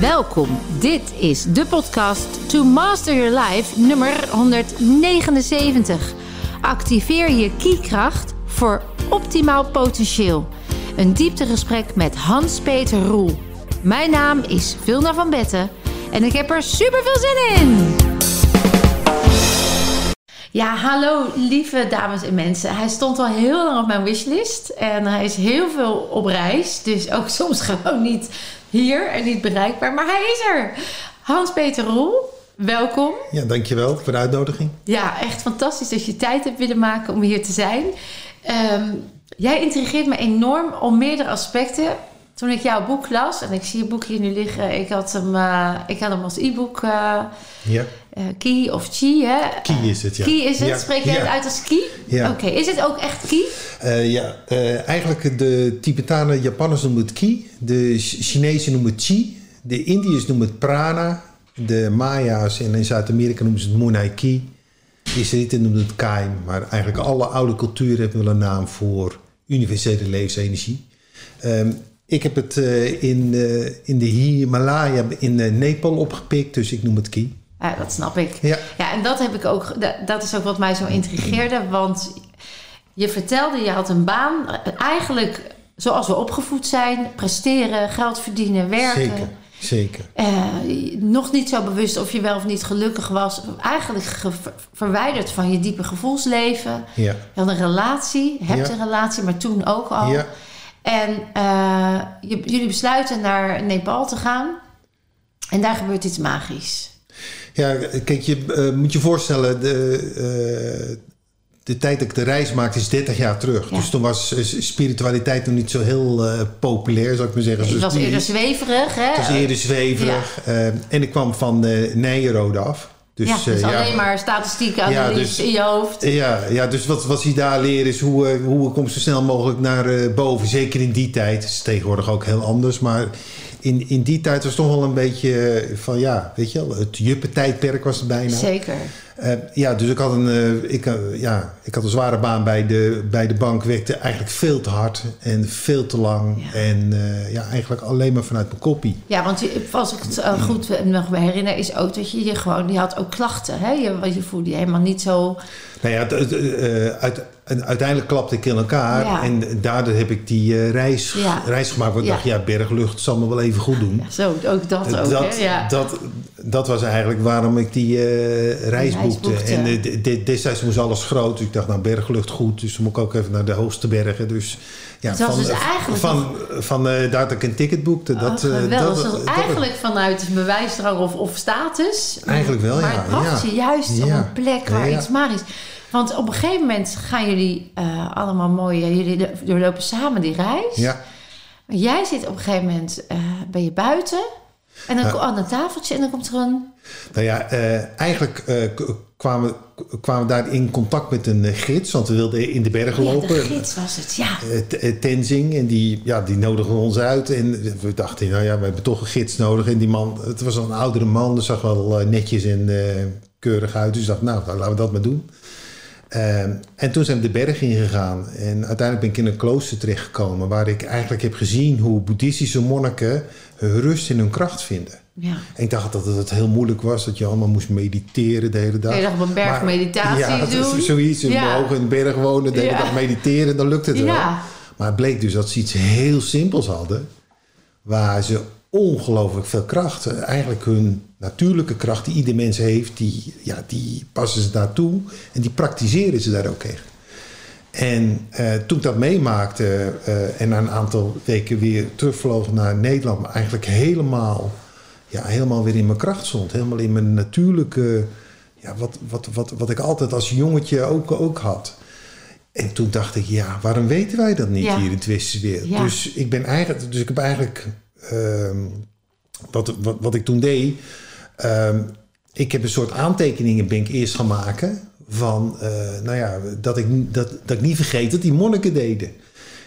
Welkom. Dit is de podcast To Master Your Life nummer 179. Activeer je kiekracht voor optimaal potentieel. Een dieptegesprek met Hans-Peter Roel. Mijn naam is Vilna van Betten en ik heb er super veel zin in. Ja, hallo lieve dames en mensen. Hij stond al heel lang op mijn wishlist en hij is heel veel op reis. Dus ook soms gewoon niet hier en niet bereikbaar, maar hij is er. Hans-Peter Roel, welkom. Ja, dankjewel voor de uitnodiging. Ja, echt fantastisch dat je tijd hebt willen maken om hier te zijn. Ehm, jij intrigeert me enorm om meerdere aspecten. Toen ik jouw boek las, en ik zie je boek hier nu liggen, ik had hem, uh, ik had hem als e-book. Uh, ja. Uh, Ki of Chi, hè? Ki is het, ja. Ki is het. Ja. Spreek je Ja. het uit als Ki? Ja. Oké, is het ook echt Ki? Eh, ja, eh, eigenlijk de Tibetanen, Japanners noemen het Ki. De Ch- Chinezen noemen het Chi. De Indiërs noemen het Prana. De Maya's en in Zuid-Amerika noemen ze het Munai Ki. De Israëlieten noemen het Kaim. Maar eigenlijk alle oude culturen hebben wel een naam voor universele levensenergie. Ehm, ik heb het eh, in, eh, in de Himalaya in eh, Nepal opgepikt, dus ik noem het Ki. Ja, dat snap ik. Ja. Ja, en dat heb ik ook. da- Dat is ook wat mij zo intrigeerde. Want je vertelde, je had een baan. Eigenlijk zoals we opgevoed zijn: presteren, geld verdienen, werken. Zeker, zeker. Nog niet zo bewust of je wel of niet gelukkig was. Eigenlijk ge- verwijderd van je diepe gevoelsleven. Ja. Je had een relatie, hebt Ja. een relatie, maar toen ook al. Ja. En eh, je- jullie besluiten naar Nepal te gaan. En daar gebeurt iets magisch. Ja, kijk, je eh, moet je voorstellen, de, eh, de tijd dat ik de reis maakte is 30 jaar terug. Ja. Dus toen was spiritualiteit nog niet zo heel populair, zou ik maar zeggen. Het zoals was eerder zweverig, hè? Het was eerder zweverig. En ik kwam van Nijenrode af. Dus, ja, dus eh, alleen maar statistieke Ja, analyse dus- in je hoofd. Ja, ja, dus wat, wat ze daar leren is hoe, eh, hoe ik kom zo snel mogelijk naar eh, boven. Zeker in die tijd. Het is tegenwoordig ook heel anders. Maar in, in die tijd was het toch wel een beetje eh, van ja, weet je wel, het juppentijdperk was het bijna. Zeker. Eh, ja, dus ik had, een, eh, ik, ja, ik had een zware baan bij de, bij de bank. Werkte eigenlijk veel te hard en veel te lang. Ja. En ja, eigenlijk alleen maar vanuit mijn koppie. Ja, want als ik het goed nog me herinner, is ook dat je je gewoon, je had ook klachten, hè? Je, je voelde je helemaal niet zo. Nou ja, uit, en uiteindelijk klapte ik in elkaar. Ja. En daardoor heb ik die eh, reis, Ja. reis gemaakt. Want ik Ja. dacht, ja, berglucht zal me wel even goed doen. Ja, zo, ook dat ook. dat, hè? Ja. dat, dat was eigenlijk waarom ik die eh, reis boekte. boekte. En eh, de- de- destijds moest alles groot. Dus ik dacht, nou, berglucht goed. Dus dan moet ik ook even naar de hoogste bergen. Dus ja, Het was van, dus eigenlijk van, van daar dat ik een ticket boekte. Oh, Dat, geweldig. dat, Dus dat- eigenlijk vanuit bewijsdrang of, of status. Eigenlijk wel, maar ja, het bracht ja. je juist op een plek waar iets magisch... Want op een gegeven moment gaan jullie eh, allemaal mooi... jullie lo- doorlopen samen die reis. ja. Maar jij zit op een gegeven moment... eh, ben je buiten... En dan aan een tafeltje en dan komt er een... Nou ja, eh, eigenlijk kwamen, kwamen we daar in contact met een gids. Want we wilden in de bergen Ja, lopen. de gids was het, ja. Tenzing. En die, ja, die nodigde ons uit. En we dachten, nou ja, we hebben toch een gids nodig. En die man, het was een oudere man. Dat zag wel netjes en keurig uit. Dus ik dacht, nou, laten we dat maar doen. Ehm, en toen zijn we de berg ingegaan. En uiteindelijk ben ik in een klooster terechtgekomen. Waar ik eigenlijk heb gezien hoe boeddhistische monniken hun rust in hun kracht vinden. ja. En ik dacht dat het heel moeilijk was. Dat je allemaal moest mediteren de hele dag. Je nog op een berg Maar- meditatie ja, dat is doen? zoiets. In Ja. hoog in de berg wonen, de hele Ja. dag mediteren. Dan lukt het wel. Ja. Maar het bleek dus dat ze iets heel simpels hadden. Waar ze ongelooflijk veel kracht. eh, Eigenlijk hun natuurlijke kracht die ieder mens heeft. Die, ja, die passen ze daartoe. En die praktiseren ze daar ook echt. En eh, toen ik dat meemaakte eh, en na een aantal weken weer terugvloog naar Nederland, maar eigenlijk helemaal, ja, helemaal weer in mijn kracht stond. Helemaal in mijn natuurlijke, ja, wat, wat, wat, wat ik altijd als jongetje ook, ook had. En toen dacht ik, ja, waarom weten wij dat niet Ja. hier in het westerse wereld? Ja. Dus ik ben eigenlijk, dus ik heb eigenlijk, wat, wat, wat ik toen deed, ehm, ik heb een soort aantekeningen ben ik eerst gaan maken van, eh, nou ja, dat ik, dat, dat ik niet vergeet dat die monniken deden.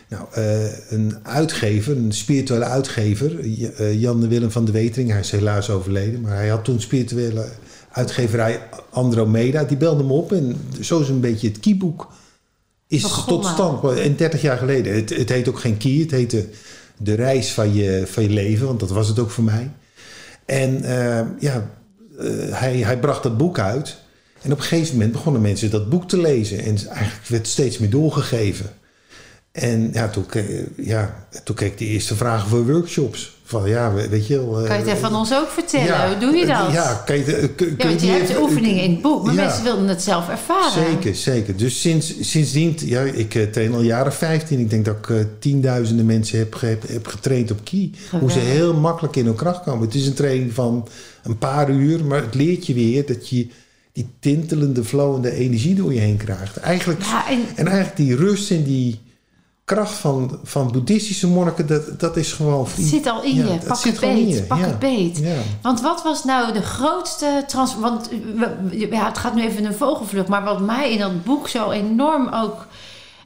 Nou, eh, een uitgever, een spirituele uitgever, eh, Jan de Willem van de Wetering, hij is helaas overleden, maar hij had toen spirituele uitgeverij Andromeda, die belde me op en zo is een beetje het kieboek is Begonnen. tot stand. En 30 jaar geleden. Het, het heet ook geen kie, het heette de reis van je, van je leven, want dat was het ook voor mij. En eh, ja, eh, hij, hij bracht dat boek uit. En op een gegeven moment begonnen mensen dat boek te lezen. En eigenlijk werd steeds meer doorgegeven. En ja, toen, ja, toen kreeg ik de eerste vragen voor workshops. Van ja, we- weet je wel... eh, Kan je het even van ons ook vertellen? Hoe doe je dat? Ja, kan je, eh, kun- Ja, want je die hebt de oefeningen in het boek, maar Ja. mensen wilden het zelf ervaren. Zeker, zeker. Dus sinds, sindsdien, ja, ik eh, train al jaren 15. Ik denk dat ik eh, tienduizenden mensen heb, heb getraind op key. Hoe ze heel makkelijk in hun kracht komen. Het is een training van een paar uur, maar het leert je weer dat je die tintelende, flowende energie door je heen krijgt. Eigenlijk, Ja, en en eigenlijk die rust en die kracht van, van boeddhistische monniken, dat, dat is gewoon... het zit al in Ja, je. Pak het beet. je, Pak ja. het beet. Ja. Want wat was nou de grootste trans... Want we- ja, het gaat nu even een vogelvlucht. Maar wat mij in dat boek zo enorm ook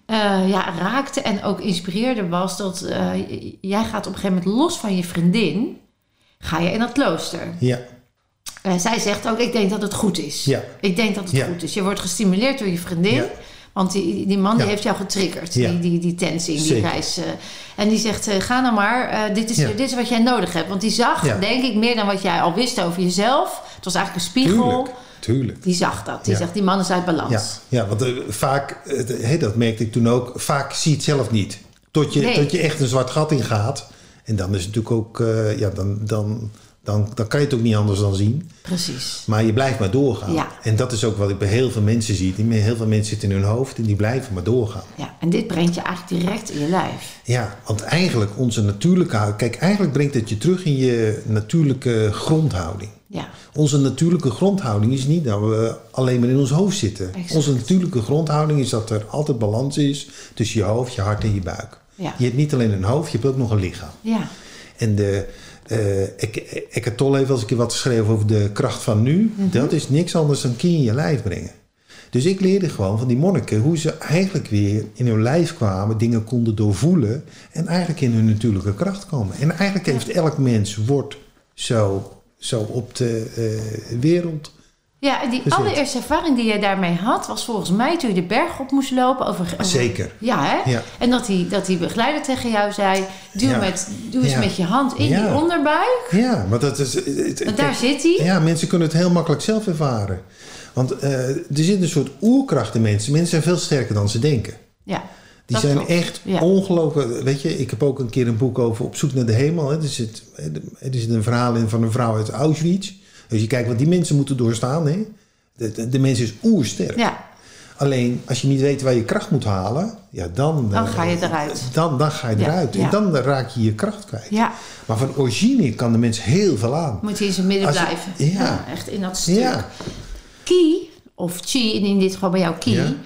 eh, ja, raakte en ook inspireerde was... dat eh, jij gaat op een gegeven moment los van je vriendin... ga je in dat klooster. Ja, Eh, zij zegt ook, ik denk dat het goed is. Ja. Ik denk dat het Ja. goed is. Je wordt gestimuleerd door je vriendin. Ja. Want die, die man die heeft jou getriggerd. Ja. Die, die, die tensing, die reis. eh. en die zegt, eh, ga nou maar. eh, dit, is, Ja. dit is wat jij nodig hebt. Want die zag, denk ik, meer dan wat jij al wist over jezelf. Het was eigenlijk een spiegel. tuurlijk. Tuurlijk. Die zag dat. Die zegt, die man is uit balans. Ja, ja want vaak, hè, dat merkte ik toen ook, vaak zie je het zelf niet. Tot je, Nee. tot je echt een zwart gat in gaat. En dan is het natuurlijk ook, ja, dan, dan, dan, dan kan je het ook niet anders dan zien. Precies. Maar je blijft maar doorgaan. Ja. En dat is ook wat ik bij heel veel mensen zie. Die, heel veel mensen zitten in hun hoofd en die blijven maar doorgaan. Ja, en dit brengt je eigenlijk direct in je lijf. Ja, want eigenlijk onze natuurlijke houding... Kijk, eigenlijk brengt het je terug in je natuurlijke grondhouding. Ja, Onze natuurlijke grondhouding is niet dat we alleen maar in ons hoofd zitten. Exact. Onze natuurlijke grondhouding is dat er altijd balans is tussen je hoofd, je hart en je buik. Ja. Je hebt niet alleen een hoofd, je hebt ook nog een lichaam. ja, En de, eh Eckhart Eckhart Tolle heeft wel eens een keer wat geschreven over de kracht van nu. Mhm. Dat is niks anders dan kie in je lijf brengen. Dus ik leerde gewoon van die monniken hoe ze eigenlijk weer in hun lijf kwamen, dingen konden doorvoelen en eigenlijk in hun natuurlijke kracht komen. En eigenlijk heeft elk mens wordt zo, zo op de eh, wereld. Ja, en die allereerste ervaring die jij daarmee had, was volgens mij toen je de berg op moest lopen. Over, over- Zeker. Ja, hè? Ja. En dat die, dat die begeleider tegen jou zei: Doe, Ja. met, doe eens Ja. met je hand in die onderbuik. Ja, maar dat is. het- Want daar zit hij. Ja, mensen kunnen het heel makkelijk zelf ervaren. Want eh, er zit een soort oerkracht in mensen. Mensen zijn veel sterker dan ze denken. Ja, Die zijn klopt. echt ongelooflijk. Weet je, ik heb ook een keer een boek over Op zoek naar de hemel. Hè. Er, zit, er zit een verhaal in van een vrouw uit Auschwitz. Dus je kijkt wat die mensen moeten doorstaan. Hè. De, de, de mens is oersterk. Ja, Alleen als je niet weet waar je kracht moet halen, ja, dan, Dan eh, ga je eruit. Dan, dan ga je eruit. ja. En dan raak je je kracht kwijt. ja. Maar van origine kan de mens heel veel aan. moet hij in zijn midden Als je- blijven. ja. echt in dat stuk. Ja, Ki, of chi, in dit geval bij jou ki,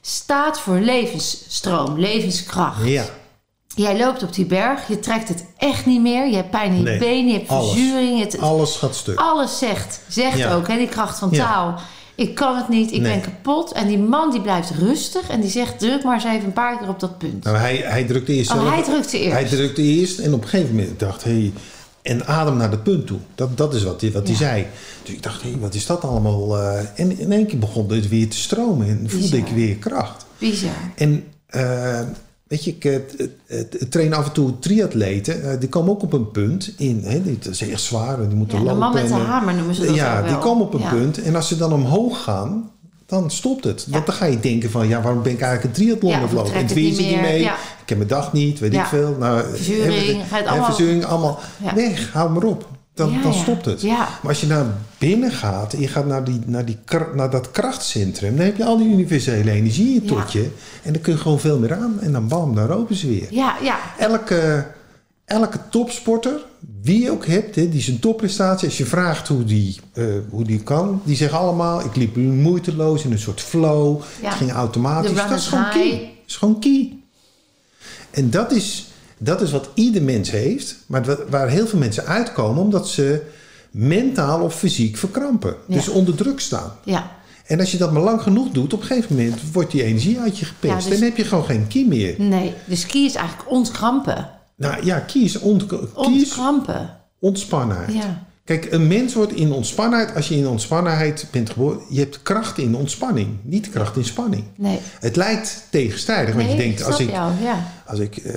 staat voor levensstroom, levenskracht. ja. Jij loopt op die berg, je trekt het echt niet meer. Je hebt pijn in je Nee, benen, je hebt verzuring. Je hebt, alles gaat stuk. alles zegt, zegt Ja. ook, hè, die kracht van Ja. taal. Ik kan het niet, ik Nee. ben kapot. En die man die blijft rustig en die zegt, druk maar eens even een paar keer op dat punt. Nou, hij, hij drukte eerst Oh, hij drukte eerst. Hij drukte eerst en op een gegeven moment dacht hij... En adem naar dat punt toe. Dat, dat is wat hij, wat hij Ja. zei. Dus ik dacht, hé, wat is dat allemaal? eh, en in één keer begon het weer te stromen. En voelde Bizar. ik weer kracht. Bizar. En eh, weet je, ik eh, train af en toe triatleten. eh, die komen ook op een punt in. Hè, die- dat is echt zwaar. Die moeten Ja, de lopen. man met de en, eh, hamer noemen ze dat Ja, die komen op een Ja. punt. En als ze dan omhoog gaan, dan stopt het. Want dan ga je denken van, ja, waarom ben ik eigenlijk een triathlon Ja, of lopen? Het weer zit niet mee. ja. Ik heb mijn dag niet, weet ik veel. Nou, Verzuring, allemaal- verzuring, allemaal weg. Hou maar op. Dan, Ja, dan stopt het. Ja. Maar als je naar binnen gaat en je gaat naar, die, naar, die, naar dat krachtcentrum, dan heb je al die universele energie in je. En dan kun je gewoon veel meer aan. En dan bam, dan roken ze weer. Ja, ja. Elke, elke topsporter, wie je ook hebt, hè, die zijn topprestatie, als je vraagt hoe die, eh, hoe die kan, die zeggen allemaal: ik liep moeiteloos in een soort flow. Het ging automatisch. Dat is gewoon high. key. Dat is gewoon key. En dat is, dat is wat ieder mens heeft, maar waar heel veel mensen uitkomen omdat ze mentaal of fysiek verkrampen. Ja. Dus onder druk staan. ja. En als je dat maar lang genoeg doet, op een gegeven moment wordt die energie uit je gepest. Ja, dus- En dan heb je gewoon geen kie meer. Nee, dus ki is eigenlijk ontkrampen. Nou ja, kie is, ont, kie Ontkrampen. ontspannenheid. Ja. Kijk, een mens wordt in ontspannenheid, als je in ontspannenheid bent geboren, je hebt kracht in ontspanning, niet kracht in spanning. Nee. Het lijkt tegenstrijdig, want je denkt, ik als ik, jou, ja. als, ik, eh,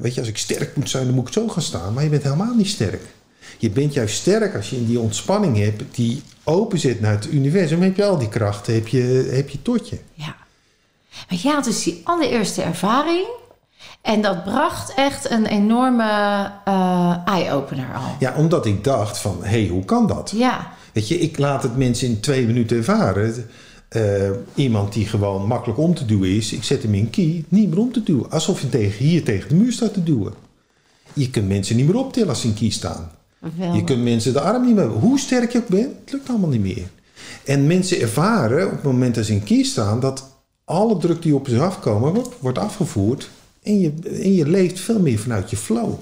weet je, als ik sterk moet zijn, dan moet ik zo gaan staan. Maar je bent helemaal niet sterk. Je bent juist sterk als je in die ontspanning hebt, die open zit naar het universum. Heb je al die krachten, heb je, heb je tot je. Ja. Maar jij had dus die allereerste ervaring. En dat bracht echt een enorme eh, eye-opener al. Ja, omdat ik dacht van, hé, hey, hoe kan dat? Ja. Weet je, ik laat het mensen in twee minuten ervaren. Uh, iemand die gewoon makkelijk om te duwen is, ik zet hem in key, niet meer om te duwen. Alsof je tegen, hier tegen de muur staat te duwen. Je kunt mensen niet meer optillen als ze in key staan. Wel. Je kunt mensen de arm niet meer... Hoe sterk je ook bent, het lukt allemaal niet meer. En mensen ervaren op het moment dat ze in key staan... dat alle druk die op ze afkomen wordt afgevoerd... en je, en je leeft veel meer vanuit je flow.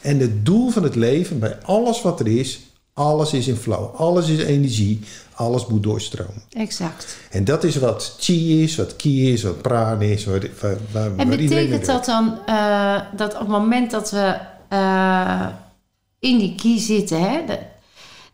En het doel van het leven, bij alles wat er is... alles is in flow, alles is energie... alles moet doorstromen. Exact. En dat is wat chi is, wat ki is, wat prana is. Waar, waar, waar, en betekent dat dan uh, dat op het moment dat we... Uh, in die kie zitten, hè,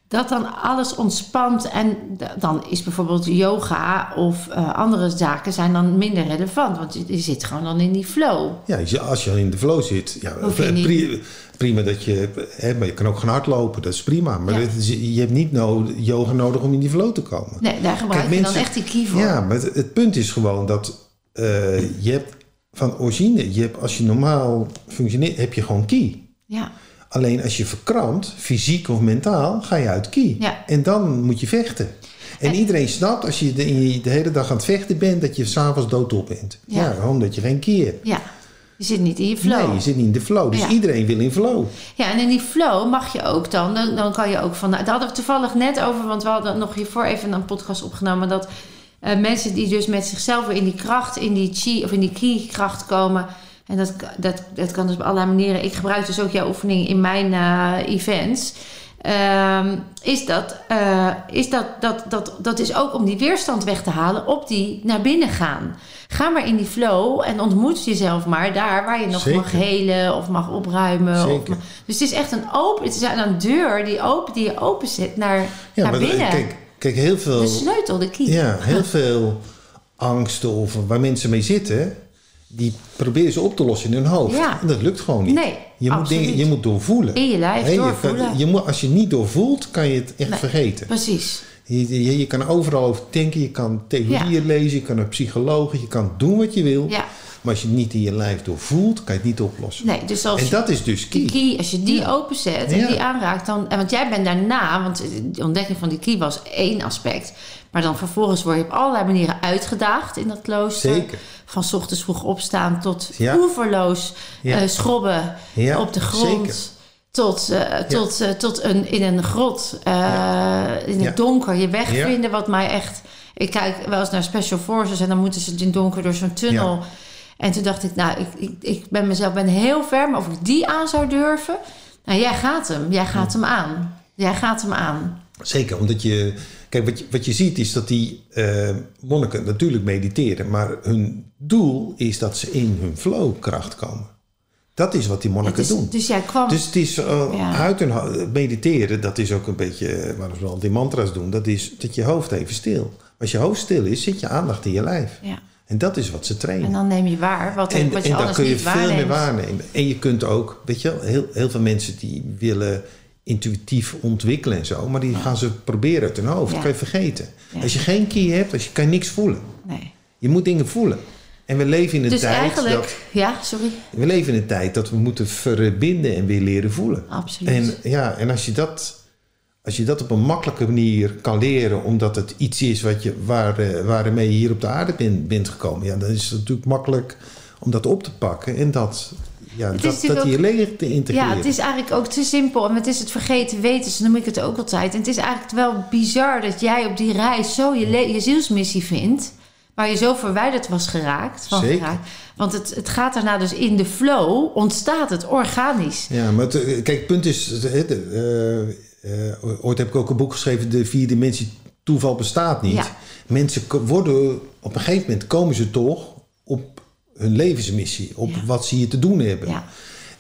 dat dan alles ontspant en dan is bijvoorbeeld yoga of uh, andere zaken zijn dan minder relevant, want je, je, zit gewoon dan in die flow. Ja, als je in de flow zit, ja, prima, prima dat je, hè, maar je kan ook gaan hardlopen, dat is prima, maar ja. is, je hebt niet nodig, yoga nodig om in die flow te komen. Nee, daar gebruik Kijk, je mensen, dan echt die kie voor. Ja, maar het, het punt is gewoon dat uh, je hebt van origine, je hebt als je normaal functioneert, heb je gewoon ki. Ja. Alleen als je verkrampt, fysiek of mentaal, ga je uit kie. Ja. En dan moet je vechten. En, en, iedereen snapt als je de, de, hele dag aan het vechten bent, dat je s'avonds doodop bent. Ja. ja, omdat je geen hebt. Ja. Je zit niet in je flow. Nee, je zit niet in de flow. Dus Ja. iedereen wil in flow. Ja, en in die flow mag je ook dan, dan, dan kan je ook van. Daar hadden we toevallig net over, want we hadden nog hiervoor even een podcast opgenomen. Dat eh, mensen die dus met zichzelf weer in die kracht, in die chi of in die ki-kracht komen. En dat, dat, dat kan dus op allerlei manieren. Ik gebruik dus ook jouw oefening in mijn eh, events. Ehm, is dat, eh, is dat, dat, dat, dat is ook om die weerstand weg te halen op die naar binnen gaan. Ga maar in die flow en ontmoet jezelf maar daar waar je nog Zeker. mag helen of mag opruimen. Of, dus het is echt een open, het is een deur die, open, die je openzet naar, Ja, naar maar binnen. kijk, kijk, heel veel, de sleutel, de key. ja, heel veel angsten of waar mensen mee zitten, die proberen ze op te lossen in hun hoofd. Ja. En dat lukt gewoon niet. Nee, je, moet dingen, je moet doorvoelen. In je lijf je doorvoelen. kan- je moet, als je niet doorvoelt, kan je het echt Nee. vergeten. Precies. Je, je, je kan overal over denken, je kan theorieën lezen, je kan naar psychologen, je kan doen wat je wil. Ja. Maar als je het niet in je lijf doorvoelt, kan je het niet oplossen. Nee, dus als En dat is dus Die key. key, als je die openzet en die aanraakt, dan. en Want jij bent daarna, want de ontdekking van die key was één aspect. Maar dan vervolgens word je op allerlei manieren uitgedaagd in dat klooster. Zeker. Van 's ochtends vroeg opstaan tot Ja. oeverloos Ja. eh, schrobben Ja, op de grond. zeker. Tot, eh, tot, eh, tot een, in een grot, in het donker, je weg vinden. Wat mij echt. Ik kijk wel eens naar Special Forces en dan moeten ze in het donker door zo'n tunnel. En toen dacht ik, nou, ik, ik, ik ben mezelf ben heel ver, maar of ik die aan zou durven. Nou, jij gaat hem. Jij gaat hem aan. Jij gaat hem aan. Zeker, omdat je... Kijk, wat je, wat je ziet is dat die eh, monniken natuurlijk mediteren. Maar hun doel is dat ze in hun flowkracht komen. Dat is wat die monniken dus, doen. dus jij kwam. Dus het is uh, Ja. uit hun ho- mediteren, dat is ook een beetje eh, waar we al die mantra's doen. Dat is dat je hoofd even stil. Als je hoofd stil is, zit je aandacht in je lijf. ja. En dat is wat ze trainen. En dan neem je waar wat, En, wat je en dan kun je veel waarneemt. meer waarnemen. En je kunt ook, weet je, wel, heel, heel veel mensen die willen intuïtief ontwikkelen en zo, maar die gaan ze proberen uit hun hoofd. Ja. kan je vergeten. Als je geen key hebt, als je kan je niks voelen. Nee. Je moet dingen voelen. En we leven in een Dus tijd eigenlijk, dat ja, sorry. we leven in een tijd dat we moeten verbinden en weer leren voelen. Absoluut. En ja, en als je dat, als je dat op een makkelijke manier kan leren, omdat het iets is wat je, waar, eh, waarmee je hier op de aarde bent, bent gekomen, ja, dan is het natuurlijk makkelijk om dat op te pakken en dat, ja, dat, dat je te integreren. Ja, het is eigenlijk ook te simpel. En het is het vergeten weten, zo noem ik het ook altijd. En het is eigenlijk wel bizar dat jij op die reis zo je, je zielsmissie vindt. Waar je zo verwijderd was geraakt. Van Zeker. geraakt. Want het, het gaat daarna dus in de flow, ontstaat het organisch. Ja, maar het, eh, kijk, het punt is, eh, eh, ooit heb ik ook een boek geschreven, de vier dimensie toeval bestaat niet. Ja. Mensen worden, op een gegeven moment komen ze toch hun levensmissie, op Ja. wat ze hier te doen hebben. Ja.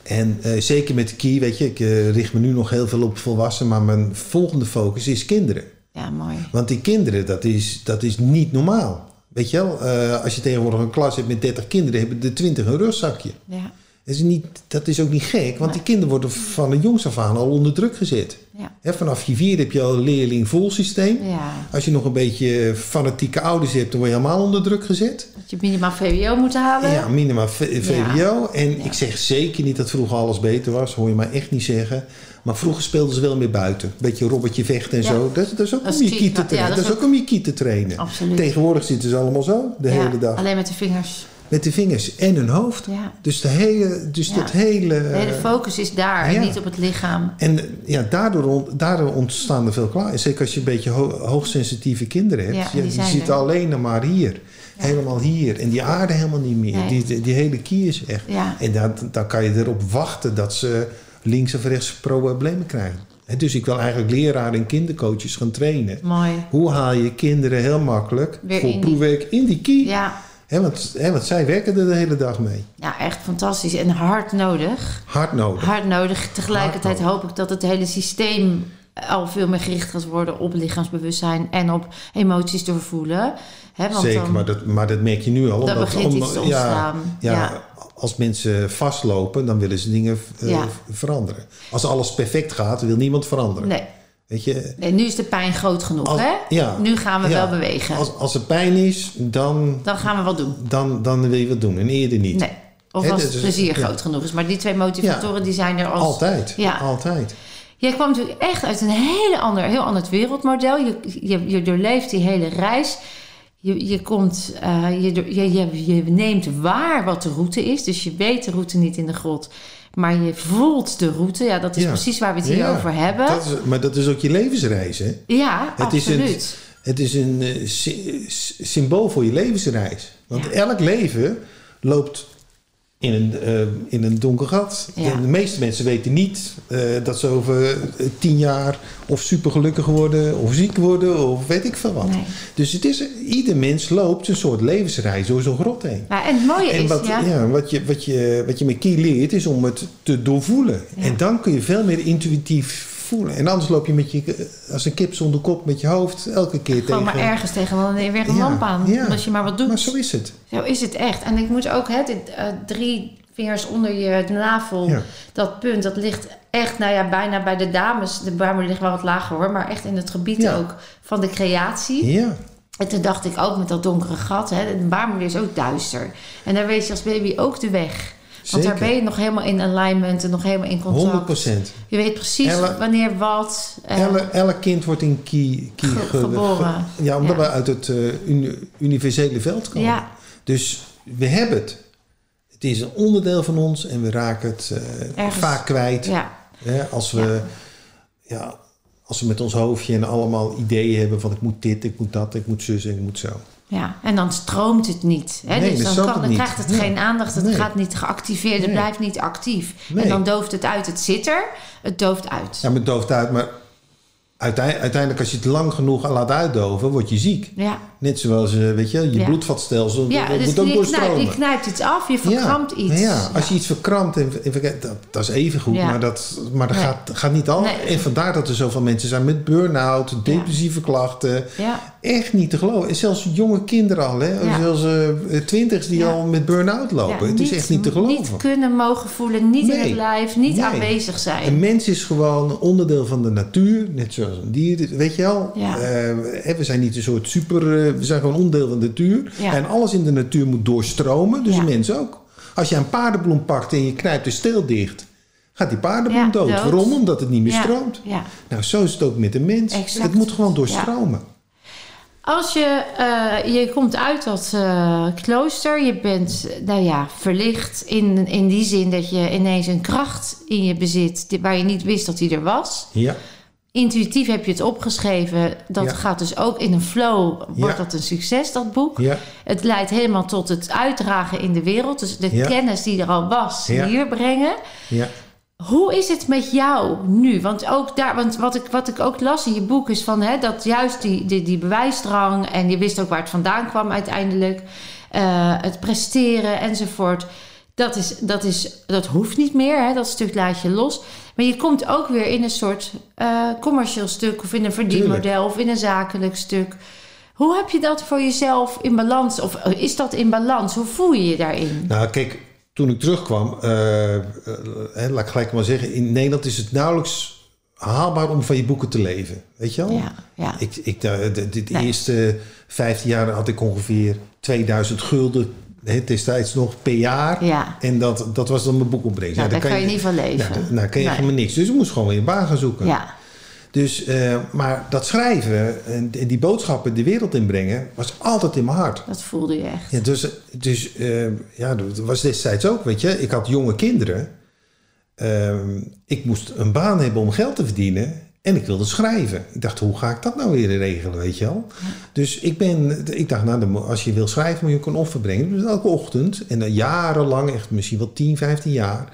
En eh, zeker met de key, weet je, ik eh, richt me nu nog heel veel op volwassenen, maar mijn volgende focus is kinderen. Ja, mooi. Want die kinderen, dat is, dat is niet normaal. Weet je wel, eh, als je tegenwoordig een klas hebt met 30 kinderen, hebben de 20 een rugzakje. Ja. Dat is, niet, dat is ook niet gek, want die kinderen worden van de jongs af aan al onder druk gezet. Ja. Vanaf je vier heb je al een leerling-vol systeem. Ja. Als je nog een beetje fanatieke ouders hebt, dan word je helemaal onder druk gezet. Dat je minimaal VWO moet halen. Ja, minimaal VWO. En ik zeg zeker niet dat vroeger alles beter was, hoor je mij echt niet zeggen. Maar vroeger speelden ze wel meer buiten. Beetje robbertje vechten en Ja. zo. Dat, dat is ook Dat om je ki- kie te ja, trainen. dat dat is ook om je kie te trainen. Absoluut. Tegenwoordig zitten ze allemaal zo, de Ja, hele dag. Alleen met de vingers. Met de vingers en hun hoofd. Ja. Dus, de hele, dus Ja. dat hele... De hele focus is daar en ja. niet op het lichaam. En ja, daardoor, daardoor ontstaan er veel klaar. Zeker als je een beetje ho- hoogsensitieve kinderen hebt. Zitten er. alleen maar hier. Helemaal hier. En die aarde helemaal niet meer. Nee. Die, die, hele kie is. Ja. En dan, dan kan je erop wachten dat ze links of rechts problemen krijgen. Dus ik wil eigenlijk leraren en kindercoaches gaan trainen. Mooi. Hoe haal je kinderen heel makkelijk Weer voor in proefwerk in die kie? Ja. Hè, want, zij werken er de hele dag mee. ja, echt fantastisch. En hard nodig. Hard nodig. Hard nodig. Tegelijkertijd Hard hoop ik dat het hele systeem al veel meer gericht gaat worden op lichaamsbewustzijn en op emoties doorvoelen. Want Zeker, dan- maar dat, maar dat merk je nu al. Dat omdat- iets te ja, ontstaan. Ja, Ja. Als mensen vastlopen, dan willen ze dingen eh, Ja. veranderen. Als alles perfect gaat, wil niemand veranderen. Nee. Weet je? nee, nu is de pijn groot genoeg, Als- hè? ja. Nu gaan we Ja. wel bewegen. Als, als er pijn is, dan, Dan gaan we wat doen. dan, dan wil je wat doen. En eerder niet. Nee. Of als dat het plezier ja. groot genoeg is. Maar die twee motivatoren die zijn er als... Altijd. Ja. Altijd. Jij kwam natuurlijk echt uit een hele ander, heel ander wereldmodel. Je, je, je doorleeft die hele reis. Je, je, komt, je, door- je, je, je neemt waar wat de route is. Dus je weet de route niet in de grot. Maar je voelt de route. Ja, dat is Ja. precies waar we het hier Ja, over hebben. Dat is, maar dat is ook je levensreis, hè? ja, Het is een- absoluut. Het is een eh, sy- symbool voor je levensreis. Want elk leven loopt in een, eh, in een donker gat. Ja. En de meeste mensen weten niet eh, dat ze over eh, tien jaar of supergelukkig worden, of ziek worden, of weet ik veel wat. Nee. Dus het is, ieder mens loopt een soort levensreis door zo'n grot heen. Ja, en het mooie En is, wat, ja, ja, wat, je, wat, je, wat je met Kie leert, is om het te doorvoelen. En dan kun je veel meer intuïtief voelen. En anders loop je met je, als een kip zonder kop met je hoofd elke keer gewoon tegen... maar ergens tegen wel weer een Ja, lamp aan. ja. Omdat je maar wat doet. Maar zo is het. Zo is het echt. En ik moet ook, hè, dit, eh, drie vingers onder je navel, Ja. dat punt, dat ligt echt, nou ja, bijna bij de dames. De baarmoeder ligt wel wat lager hoor, maar echt in het gebied Ja. ook van de creatie. Ja, En toen dacht ik ook met dat donkere gat, hè, de baarmoeder is ook duister. En daar weet je als baby ook de weg. Want daar ben je nog helemaal in alignment en nog helemaal in contact. 100 procent. Je weet precies Elle- wanneer wat. Elk, elk kind wordt in Ge- ge- geboren. ge- ja, omdat Ja. we uit het eh, uni- universele veld komen. ja, Dus we hebben het. Het is een onderdeel van ons en we raken het eh, vaak kwijt. ja, Hè, als, we, ja. als we met ons hoofdje en allemaal ideeën hebben van ik moet dit, ik moet dat, ik moet zus en ik moet zo. Ja, en dan stroomt het niet. Hè? Nee, dus dan kan, het dan krijgt het geen aandacht, het Nee. gaat niet geactiveerd, het blijft niet actief. En dan dooft het uit, het zit er, het dooft uit. Ja, met dooft uit, maar uiteindelijk, als je het lang genoeg laat uitdoven, word je ziek. Ja, Net zoals, eh, weet je, je Ja. bloedvatstelsel ja dat dus moet ook je, knijpt, doorstromen. je knijpt iets af, je verkrampt iets. Ja, als je iets verkrampt en, en dat, dat is even goed, maar dat, maar dat Nee. gaat, gaat niet al. Nee. En vandaar dat er zoveel mensen zijn met burn-out, depressieve klachten. Ja, Echt niet te geloven. En zelfs jonge kinderen al, hè? Zelfs eh, twintigs die al met burn-out lopen. ja, het is echt niet te geloven. Niet kunnen mogen voelen, niet in het lijf, niet aanwezig zijn. Een mens is gewoon een onderdeel van de natuur, net zoals een dier. Weet je wel? Ja. Eh, we zijn niet een soort super... eh, we zijn gewoon onderdeel van de natuur. Ja. En alles in de natuur moet doorstromen, dus Ja. een mens ook. Als je een paardenbloem pakt en je knijpt de steel dicht... gaat die paardenbloem Ja, dood. dood. Waarom? Omdat het niet meer Ja, stroomt. Ja. Nou, zo is het ook met een mens. Exact. Het moet gewoon doorstromen. Als je, eh, je komt uit dat eh, klooster, je bent, nou ja, verlicht in, in die zin dat je ineens een kracht in je bezit die- waar je niet wist dat die er was. Ja, Intuïtief heb je het opgeschreven. Dat Ja. gaat dus ook in een flow. Wordt Ja. dat een succes, dat boek? ja, Het leidt helemaal tot het uitdragen in de wereld. Dus de kennis die er al was, hier brengen. ja. Hoe is het met jou nu? Want ook daar, want wat ik, wat ik ook las in je boek is van hè, dat juist die, die, die bewijsdrang en je wist ook waar het vandaan kwam uiteindelijk, eh, het presteren enzovoort. Dat, is, dat, is, dat hoeft niet meer, hè, dat stuk laat je los. Maar je komt ook weer in een soort eh, commercieel stuk of in een verdienmodel of in een zakelijk stuk. Hoe heb je dat voor jezelf in balans? Of eh, is dat in balans? Hoe voel je je daarin? Nou, kijk, toen ik terugkwam, eh, laat ik gelijk maar zeggen, in Nederland is het nauwelijks haalbaar om van je boeken te leven. Weet je wel? Ja, ja. Ik, ik, de, de, de Nee. eerste 15 jaar had ik ongeveer 2000 gulden hè, destijds nog per jaar. Ja. En dat, dat was dan mijn boekopbrengst. Nou, Ja, daar kan je niet van leven. Nou, nou kan je helemaal niks. Dus ik moest gewoon weer een baan gaan zoeken. Ja, Dus, eh, maar dat schrijven en en die boodschappen de wereld inbrengen, was altijd in mijn hart. dat voelde je echt. Ja, dus dus eh, ja, dat was destijds ook, weet je. Ik had jonge kinderen. Ehm, ik moest een baan hebben om geld te verdienen. En ik wilde schrijven. Ik dacht, hoe ga ik dat nou weer regelen, weet je wel? Dus ik ben, ik dacht, nou, als je wil schrijven, moet je ook een offer brengen. Dus elke ochtend, en dan jarenlang, echt misschien wel 10, 15 jaar,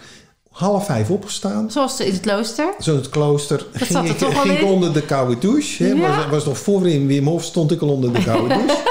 half vijf opgestaan. Zoals in het klooster. Zo in het klooster. zat ging ik, ging onder de koude douche. Hè, Ja. was, was nog voor in Wim Hof, stond ik al onder de koude douche.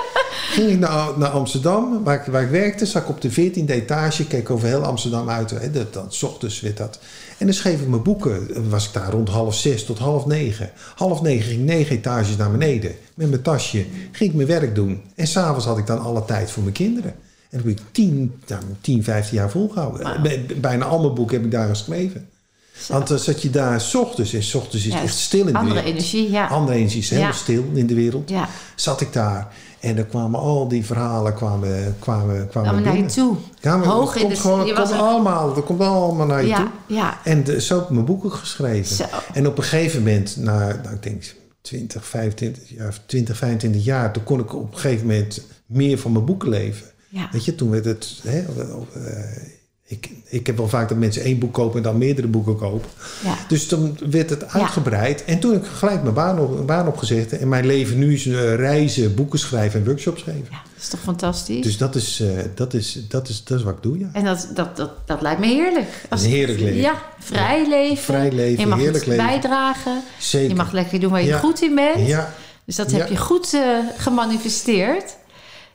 ging ik naar, naar Amsterdam, waar ik, waar ik werkte. Zat ik op de 14e etage, keek over heel Amsterdam uit. Hè, dat, dat, 's ochtends werd dat. En dan schreef ik mijn boeken. Was ik daar rond half zes tot half negen. Half negen ging ik negen etages naar beneden. Met mijn tasje ging ik mijn werk doen. En s'avonds had ik dan alle tijd voor mijn kinderen. En dat heb ik 10, nou, 10 15 jaar volgehouden. Bij- Bijna al mijn boeken heb ik daar geschreven. Zo. Want dan zat je daar s ochtends. En s ochtends is het echt stil in de Andere wereld. energie, ja. Andere energie is Ja. stil in de wereld. Ja, Zat ik daar. En dan kwamen al die verhalen kwamen, kwamen, kwamen kwamen naar je toe. Ja, maar Hoog in komt de... gewoon, je komt allemaal, dat komt allemaal naar je toe. ja, ja. En de, zo heb ik mijn boeken geschreven. Zo. En op een gegeven moment, na, nou, ik denk 20, 25, jaar, 20, 25 jaar, toen kon ik op een gegeven moment meer van mijn boeken leven. Ja. Weet je, toen werd het. Hè, eh, ik, ik heb wel vaak dat mensen één boek kopen en dan meerdere boeken kopen. Ja. Dus toen werd het uitgebreid. En toen heb ik gelijk mijn baan, op, baan opgezet. En mijn leven nu is eh, reizen, boeken schrijven en workshops geven. ja, dat is toch fantastisch? Dus dat is, eh, dat, is, dat, is, dat is wat ik doe, ja. En dat, dat, dat, dat lijkt me heerlijk. Een heerlijk leven. Ja, vrij leven. Vrij leven, je mag heerlijk leven. bijdragen. Zeker. Je mag lekker doen waar je Ja. goed in bent. Ja, Dus dat heb je goed eh, gemanifesteerd,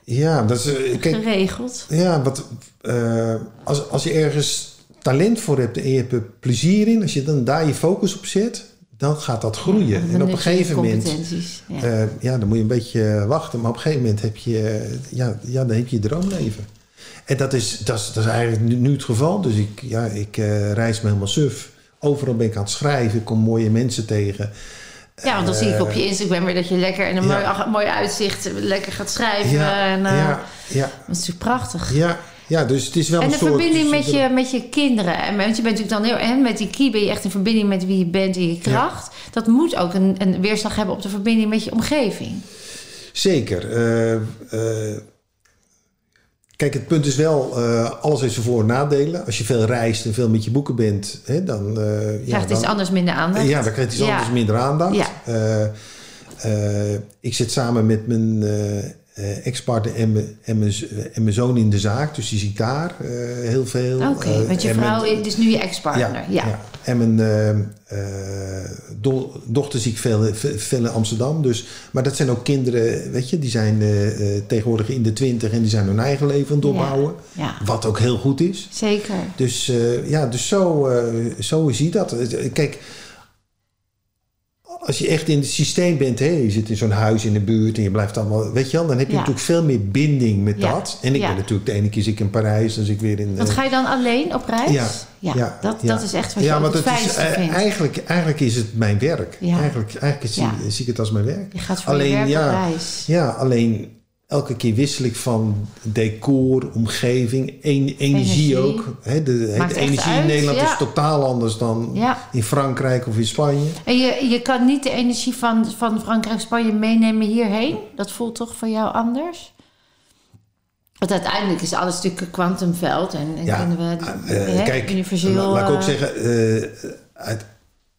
ja, dat is, eh, kijk, geregeld. ja wat, eh, als, als je ergens talent voor hebt en je hebt er plezier in, als je dan daar je focus op zet, dan gaat dat groeien. Ja, en op een gegeven moment. Ja. eh, ja, dan moet je een beetje wachten, maar op een gegeven moment heb je, ja, ja, dan heb je je droomleven. En dat is, dat is, dat is eigenlijk nu, nu het geval. Dus ik, ja, ik reis me helemaal suf. Overal ben ik aan het schrijven, ik kom mooie mensen tegen. Ja, want dan zie ik op je Instagram weer dat je lekker in een ja. mooi, mooi uitzicht lekker gaat schrijven. Ja, en, eh, ja, ja, Dat is natuurlijk prachtig. ja, ja, dus het is wel En een de soort... verbinding met je, met je kinderen. En want je bent natuurlijk dan heel... En met die kie ben je echt in verbinding met wie je bent en je kracht. Dat moet ook een, een weerslag hebben op de verbinding met je omgeving. Zeker. Eh, eh, kijk, het punt is wel, eh, alles heeft zijn voor- en nadelen. Als je veel reist en veel met je boeken bent, hè, dan... ja, Krijgt iets dan, anders minder aandacht. Ja, dan krijgt iets Ja. anders minder aandacht. Ja. Eh, ik zit samen met mijn eh, eh, ex-partner en mijn, en, en mijn zoon in de zaak. Dus die zie ik daar eh, heel veel. Oké, Eh, want je vrouw mijn- is dus nu je ex-partner. Ja, En mijn do- dochter zie ik veel, veel in Amsterdam. Dus, maar dat zijn ook kinderen, weet je, die zijn tegenwoordig in de twintig en die zijn hun eigen leven aan het opbouwen. ja. Wat ook heel goed is. zeker. Dus ja, dus zo, zo zie je dat. Kijk, als je echt in het systeem bent, hè, je zit in zo'n huis in de buurt en je blijft allemaal, weet je wel, dan heb je Ja. natuurlijk veel meer binding met Ja. dat. En ik Ja. ben natuurlijk de ene keer zit ik in Parijs, dan zit ik weer in. Want eh, ga je dan alleen op reis? ja, ja, dat, dat is echt wat ja, je want het is, eh, vindt. eigenlijk, eigenlijk is het mijn werk. Ja. Eigenlijk, eigenlijk zie, ik het als mijn werk. Je gaat voor Alleen, je werk ja, op reis. Ja, alleen elke keer wissel ik van decor, omgeving, en- energie, Energie. ook. De energie in Nederland ja. is totaal anders dan Ja. in Frankrijk of in Spanje. En je, je kan niet de energie van, van Frankrijk, Spanje meenemen hierheen. Dat voelt toch voor jou anders? Want uiteindelijk is alles natuurlijk een kwantumveld. En, en Ja, kunnen we kijk, universeel... la- laat ik ook eh, zeggen, uit-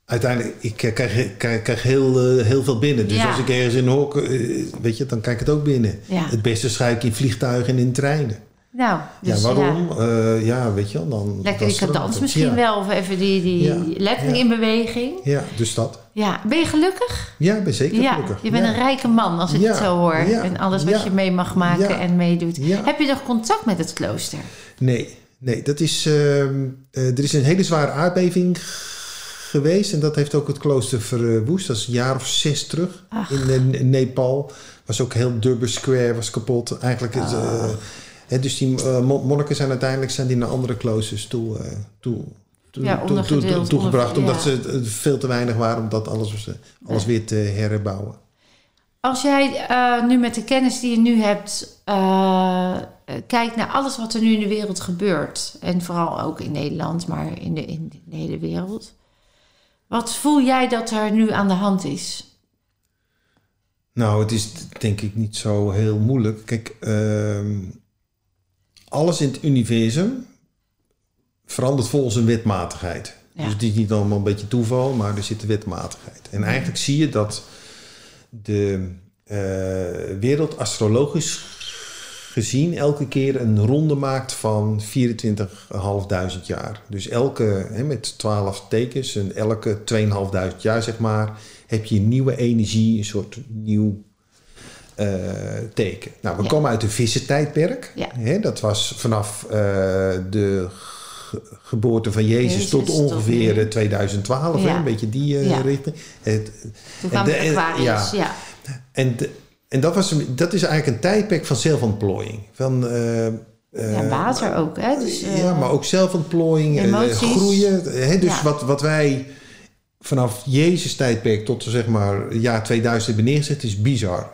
uiteindelijk, ik eh, krijg, krijg, krijg heel, eh, heel veel binnen. Dus Ja. als ik ergens in een hok, eh, weet je, dan kijk ik het ook binnen. Ja. Het beste schrijf ik in vliegtuigen en in treinen. Nou, dus ja, waarom? Ja. ja, weet je wel, dan... Lekker dan die stroomt cadans het. misschien wel. Of even die, die Ja. in beweging. Ja, dus dat. Ja, ben je gelukkig? Ja, ben zeker ja, gelukkig. je bent een rijke man als ik het zo hoor. En alles wat je mee mag maken en meedoet. Heb je nog contact met het klooster? Nee, nee, dat is... ehm, eh, er is een hele zware aardbeving geweest. En dat heeft ook het klooster verwoest. Dat is een jaar of zes terug. Ach. In, eh, Nepal. Was ook heel Durban Square was kapot. Eigenlijk is... eh, Hè, dus die eh, mon- monniken zijn uiteindelijk zijn die naar andere kloosters toe, eh, toe, toe, Ja, toe- toe- toegebracht. omdat ze het veel te weinig waren om dat alles, eh, alles weer te herbouwen. Als jij eh, nu met de kennis die je nu hebt eh, eh, kijkt naar alles wat er nu in de wereld gebeurt, en vooral ook in Nederland, maar in de, in de hele wereld, wat voel jij dat er nu aan de hand is? Nou, het is denk ik niet zo heel moeilijk. Kijk, ehm, alles in het universum verandert volgens een wetmatigheid. Ja. Dus het is niet allemaal een beetje toeval, maar er zit een wetmatigheid. En eigenlijk zie je dat de eh, wereld astrologisch gezien elke keer een ronde maakt van 24.500 jaar. Dus elke, hè, met 12 tekens, en elke 2.500 jaar zeg maar, heb je een nieuwe energie, een soort nieuw eh, teken. Nou, we Ja. komen uit een vissentijdperk. Ja. Hè, dat was vanaf eh, de ge- geboorte van Jezus, Jezus tot ongeveer nu. eh, 2012, hè, een beetje die richting. Het, Toen kwam de- de en- Aquarius, ja. ja. en de- en dat, was, dat is eigenlijk een tijdperk van zelfontplooiing. Van, eh, eh, Ja, water ook, hè? Dus, eh, ja, maar ook zelfontplooiing, eh, emoties. groeien. Hè? Dus Ja. wat, wat wij vanaf Jezus tijdperk tot zeg maar jaar 2000 hebben neergezet, is bizar.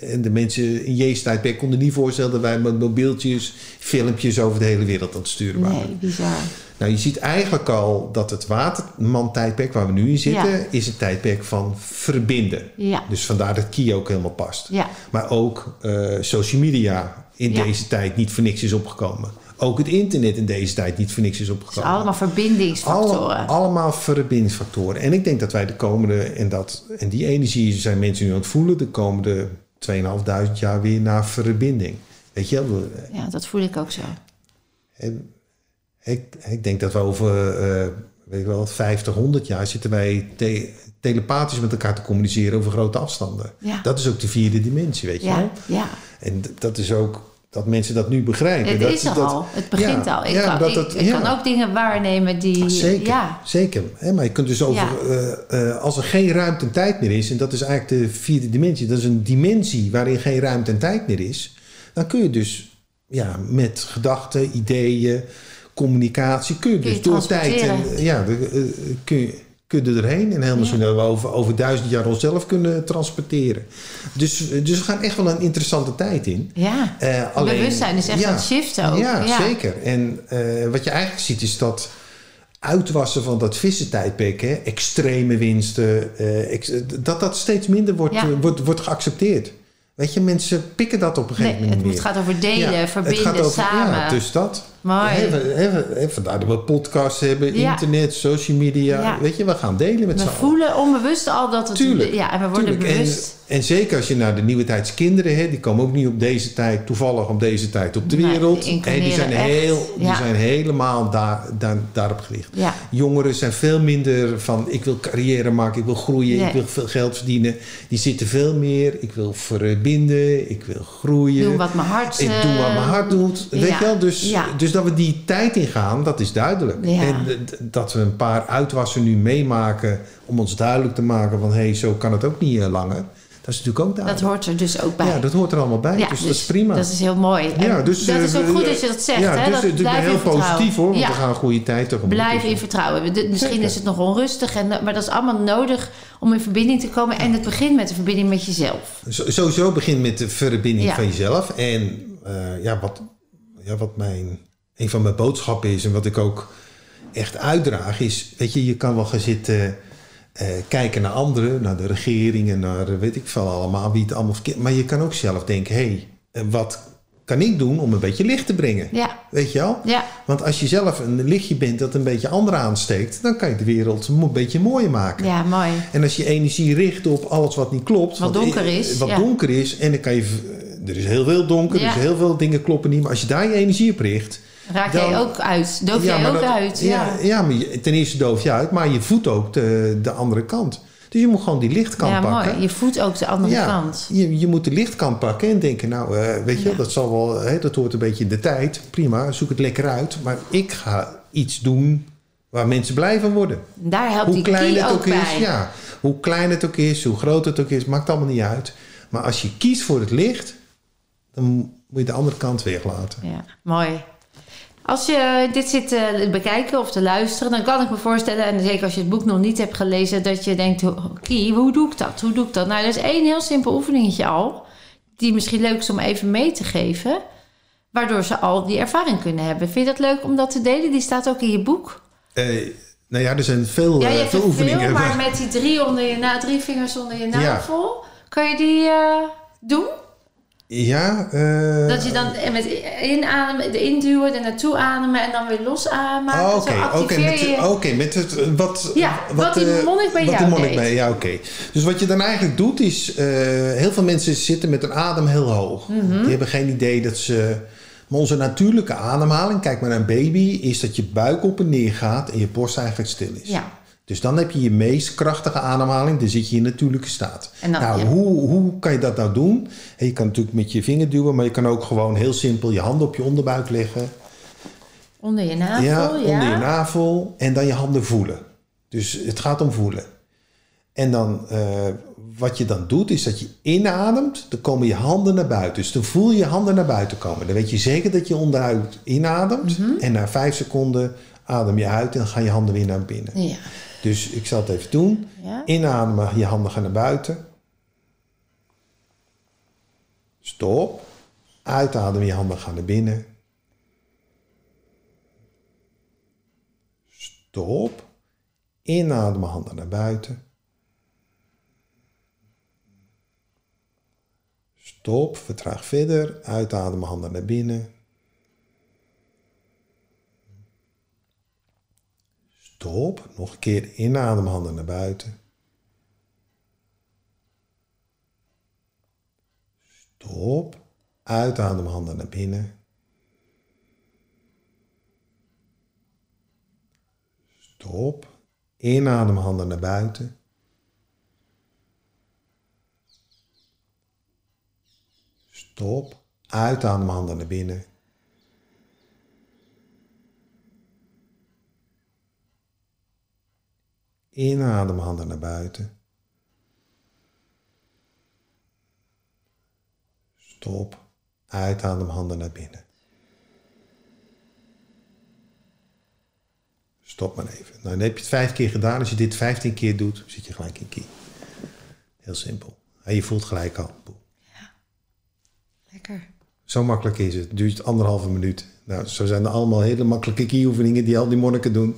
En de mensen in Jezus tijdperk konden niet voorstellen dat wij met mobieltjes, filmpjes over de hele wereld aan het sturen waren. Nee, bizar. Nou, je ziet eigenlijk al dat het Waterman-tijdperk waar we nu in zitten, Ja. is een tijdperk van verbinden. Ja, Dus vandaar dat Key ook helemaal past. ja, Maar ook eh, social media in deze tijd niet voor niks is opgekomen. Ook het internet in deze tijd niet voor niks is opgekomen. allemaal verbindingsfactoren. Alle- allemaal verbindingsfactoren. En ik denk dat wij de komende, en, dat, en die energie zijn mensen nu aan het voelen, de komende 2.500 jaar weer naar verbinding. Weet je wel? Ja, dat voel ik ook zo. En ik, ik denk dat we over, eh, weet ik wel, 50, 100 jaar zitten wij te- telepathisch met elkaar te communiceren over grote afstanden. Ja. Dat is ook de vierde dimensie, weet je Ja, wel? ja. En dat is ook dat mensen dat nu begrijpen. Het dat, is er dat- al. Het begint ja, al. Ik, ja, kan, dat ik, het- ik ja. kan ook dingen waarnemen die... Zeker, Ja, zeker. Hè, maar je kunt dus over, eh, eh, als er geen ruimte en tijd meer is, en dat is eigenlijk de vierde dimensie, dat is een dimensie waarin geen ruimte en tijd meer is, dan kun je dus ja, met gedachten, ideeën, communicatie, kun je Kun je dus door tijd en ja, eh, kun je kun je er erheen en helemaal zo dat we over, over duizend jaar onszelf kunnen transporteren. Dus, dus we gaan echt wel een interessante tijd in. ja. Eh, alleen, Bewustzijn is echt ja, aan het shiften ook. Ja, Ja. zeker. En eh, wat je eigenlijk ziet is dat uitwassen van dat vissentijdperk, hè, extreme winsten, eh, ex- dat dat steeds minder wordt, Ja. wordt, wordt geaccepteerd. Weet je, mensen pikken dat op een gegeven Nee, moment het meer. gaat over delen, Ja, verbinden, het gaat over, samen. Ja, dus dat. Mooi. We- hè, we- hè, vandaar dat we podcasts hebben, Ja. internet, social media. Ja. Weet je, we gaan delen met We z'n allen. voelen onbewust al dat het... Tuurlijk. Ja, en we worden Tuurlijk. Bewust. En, zeker als je naar de nieuwe tijds kinderen, hè, die komen ook niet op deze tijd, toevallig op deze tijd op de Nee, wereld. die en die zijn, echt. heel, die zijn helemaal daar, daar, daarop gericht. Ja. Jongeren zijn veel minder van ik wil carrière maken, ik wil groeien, Nee. ik wil veel geld verdienen. Die zitten veel meer, ik wil verbinden, ik wil groeien. Doen wat mijn hart... Ik eh, doe wat mijn hart doet. Weet je wel? Dus, dus dat we die tijd ingaan, dat is duidelijk. En dat we een paar uitwassen nu meemaken om ons duidelijk te maken van hé, hey, zo kan het ook niet eh, langer. Dat is natuurlijk ook Dat duidelijk. hoort er dus ook bij. ja, dat hoort er allemaal bij. Ja, dus, dat is prima. Dat is heel mooi. Ja, dus, dat is ook eh, goed eh, dat je dat zegt. Ja, hè? dus, dat dus ik ben heel positief hoor, want Ja. we gaan een goede tijd tegemoet. Blijf Dus, in vertrouwen. De- Misschien Zeker. is het nog onrustig, en, maar dat is allemaal nodig om in verbinding te komen. En het begint met de verbinding met jezelf. Sowieso begin met de verbinding van jezelf. En eh, ja, wat, ja, wat mijn, een van mijn boodschappen is en wat ik ook echt uitdraag is... Weet je, je kan wel gaan zitten eh, kijken naar anderen, naar de regering en naar eh, weet ik veel allemaal, wie het allemaal verkeerd... Maar je kan ook zelf denken, hé, hey, wat kan ik doen om een beetje licht te brengen? Ja, Weet je wel? ja, Want als je zelf een lichtje bent dat een beetje anderen aansteekt... dan kan je de wereld een beetje mooier maken. ja, mooi. En als je energie richt op alles wat niet klopt. Wat want- donker is, Wat ja. donker is. En dan kan je. Er is heel veel donker. Ja. Er is heel veel dingen kloppen niet. Maar als je daar je energie op richt. Raak Dan- jij ook uit? Doof jij maar ook dat- uit? Ja. Ja, ja maar je- ten eerste doof je uit. Maar je voedt ook de, de andere kant. Dus je moet gewoon die lichtkant Ja, pakken. mooi. Je voelt ook de andere ja, kant. Je, je moet de lichtkant pakken en denken, nou, eh, weet je, Ja. dat zal wel, hè, dat hoort een beetje in de tijd. Prima, zoek het lekker uit. Maar ik ga iets doen waar mensen blij van worden. Daar helpt Hoe die klein het ook ook bij. is, ja. Hoe klein het ook is, hoe groot het ook is, maakt allemaal niet uit. Maar als je kiest voor het licht, dan moet je de andere kant weglaten. Ja, mooi. Als je dit zit te bekijken of te luisteren, dan kan ik me voorstellen, en zeker als je het boek nog niet hebt gelezen, dat je denkt: Kie, hoe doe ik dat? Hoe doe ik dat? Nou, er is één heel simpel oefeningetje al, die misschien leuk is om even mee te geven, waardoor ze al die ervaring kunnen hebben. Vind je dat leuk om dat te delen? Die staat ook in je boek. Eh, nou ja, er zijn veel, Ja, je eh, hebt veel oefeningen. veel, maar met die drie, onder je na, drie vingers onder je navel, kan je die eh, doen? Ja, eh, Dat je dan met inademen, erin duwen, er naartoe ademen en dan weer los maken. Oh, Oké, oké, activeer met, je... oké, met het, eh, wat, Ja, wat die eh, monnik bij wat jou die monnik deed. bij- ja, oké. Dus wat je dan eigenlijk doet is, heel veel mensen zitten met een adem heel hoog. Mhm. Die hebben geen idee dat ze... Maar onze natuurlijke ademhaling, kijk maar naar een baby, is dat je buik op en neer gaat en je borst eigenlijk stil is. Ja. Dus dan heb je je meest krachtige ademhaling, dan zit je in natuurlijke staat. Dan- nou, ja. hoe, hoe kan je dat nou doen? En je kan natuurlijk met je vinger duwen, maar je kan ook gewoon heel simpel je handen op je onderbuik leggen. Onder je navel, Ja, ja. onder je navel en dan je handen voelen. Dus het gaat om voelen. En dan, eh, wat je dan doet, is dat je inademt, dan komen je handen naar buiten. Dus dan voel je je handen naar buiten komen. Dan weet je zeker dat je onderuit inademt. Mhm. En na vijf seconden adem je uit en dan gaan je handen weer naar binnen. Ja. Dus ik zal het even doen. Ja. Inademen, je handen gaan naar buiten. Stop. Uitademen, je handen gaan naar binnen. Stop. Inademen, handen naar buiten. Stop, vertraag verder. Uitademen, handen naar binnen. Stop. Nog een keer inademen, handen naar buiten. Stop. Uitademen, handen naar binnen. Stop. Inademen, handen naar buiten. Stop. Uitademen, handen naar binnen. Inademen, handen naar buiten. Stop. Uitademen, handen naar binnen. Stop maar even. Nou, dan heb je het vijf keer gedaan. Als je dit vijftien keer doet, zit je gelijk in kie. Heel simpel. En je voelt gelijk al. boem. Lekker. Zo makkelijk is het. Het duurt anderhalve minuut. Nou, zo zijn er allemaal hele makkelijke kie-oefeningen die al die monniken doen.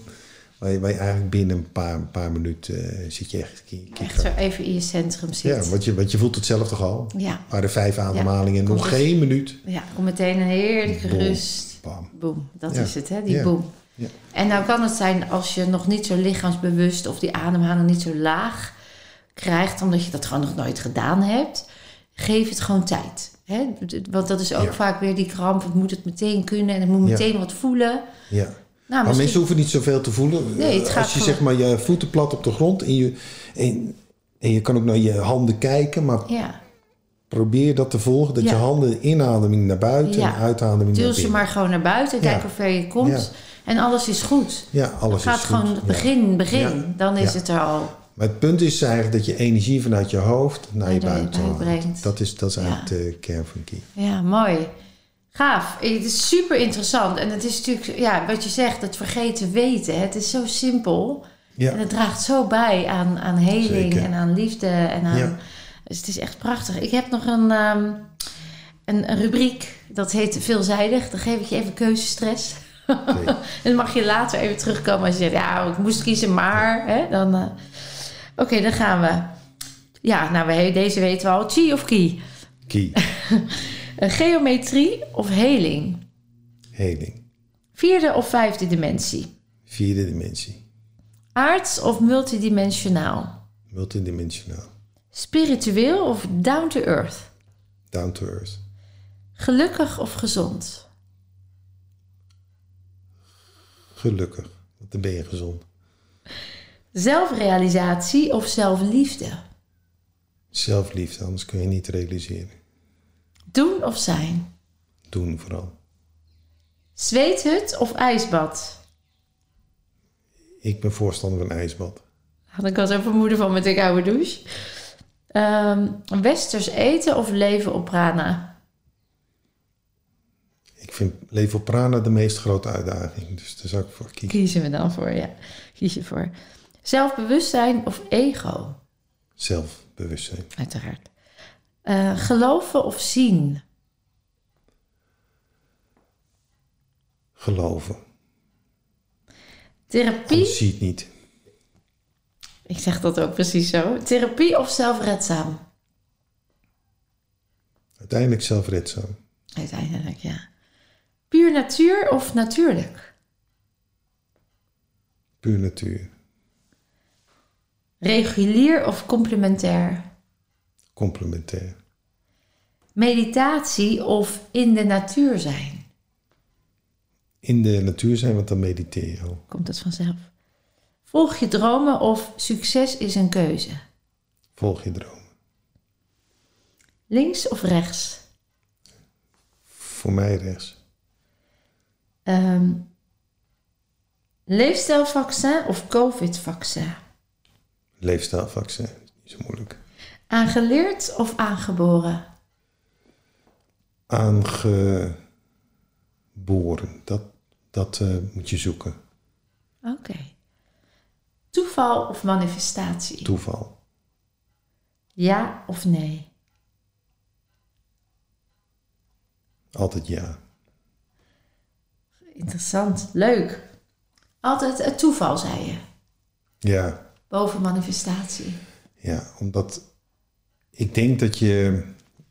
Waar je, waar je eigenlijk binnen een paar, een paar minuten eh, zit je echt Echt zo even in je centrum Ja, zitten. want je, want je voelt het zelf toch al? Ja. Maar de vijf ademhalingen, Komt nog geen minuut. Ja, kom meteen een heerlijke Boom. rust. Bam. Boom, dat Ja. is het, hè? Die Ja. boom. Ja. En nou kan het zijn als je nog niet zo lichaamsbewust of die ademhaling niet zo laag krijgt, omdat je dat gewoon nog nooit gedaan hebt. Geef het gewoon tijd. Hè? Want dat is ook Ja. vaak weer die kramp. Het moet het meteen kunnen en het moet Ja. meteen wat voelen. Nou, Maar misschien- mensen hoeven niet zoveel te voelen. Nee, het gaat Als je gewoon- zeg maar je voeten plat op de grond en je, en, en je kan ook naar je handen kijken, maar Ja, probeer dat te volgen. Dat Ja. je handen inademing naar buiten Ja. en uitademing naar duw ze binnen. maar gewoon naar buiten. Kijk hoe ver je komt. En alles is goed. Ja, alles Gaat is goed. gewoon Ja. begin, begin. Dan is het er al. Maar het punt is eigenlijk dat je energie vanuit je hoofd naar je haalt. brengt. Dat is, dat is eigenlijk de kern van Ki. Ja, mooi. Gaaf. Het is super interessant. En het is natuurlijk, ja, wat je zegt, het vergeten weten. Het is zo simpel. Ja. En het draagt zo bij aan, aan heling Zeker. en aan liefde. En aan, Ja. Dus het is echt prachtig. Ik heb nog een, ehm, een, een rubriek, dat heet veelzijdig. Dan geef ik je even keuzestress. En dan mag je later even terugkomen als je zegt, ja, ik moest kiezen, maar. Hè, dan, eh, Oké, dan gaan we. Ja, nou, we, deze weten we al. Chi of ki? Ki. Geometrie of heling? Heling. Vierde of vijfde dimensie? Vierde dimensie. Aards of multidimensionaal? Multidimensionaal. Spiritueel of down to earth? Down to earth. Gelukkig of gezond? Gelukkig. Want dan ben je gezond. Zelfrealisatie of zelfliefde? Zelfliefde, anders kun je niet realiseren. Doen of zijn? Doen vooral. Zweethut of ijsbad? Ik ben voorstander van ijsbad. Had ik al zo'n vermoeden van met de koude douche. Ehm, westers eten of leven op prana? vind leven op prana de meest grote uitdaging. Dus daar zou ik voor kiezen. Kiezen we dan voor, ja. Kies je voor. Zelfbewustzijn of ego? Zelfbewustzijn. Uiteraard. Eh, geloven of zien? Geloven. Therapie? Anders zie het niet. Ik zeg dat ook precies zo. Therapie of zelfredzaam? Uiteindelijk zelfredzaam. Uiteindelijk, ja. Puur natuur of natuurlijk? Puur natuur. Regulier of complementair? Complementair. Meditatie of in de natuur zijn? In de natuur zijn, want dan mediteer je al. Komt het vanzelf. Volg je dromen of succes is een keuze? Volg je droom. Links of rechts? Voor mij rechts. Ehm, leefstijlvaccin of covid-vaccin? Leefstijlvaccin. Niet zo moeilijk. Aangeleerd of aangeboren? Aangeboren. Dat, dat eh, moet je zoeken. Oké. Toeval of manifestatie? Toeval. Ja of nee? Altijd ja. Interessant, leuk. Altijd het toeval, zei je. Ja. Boven manifestatie. Ja, omdat ik denk dat je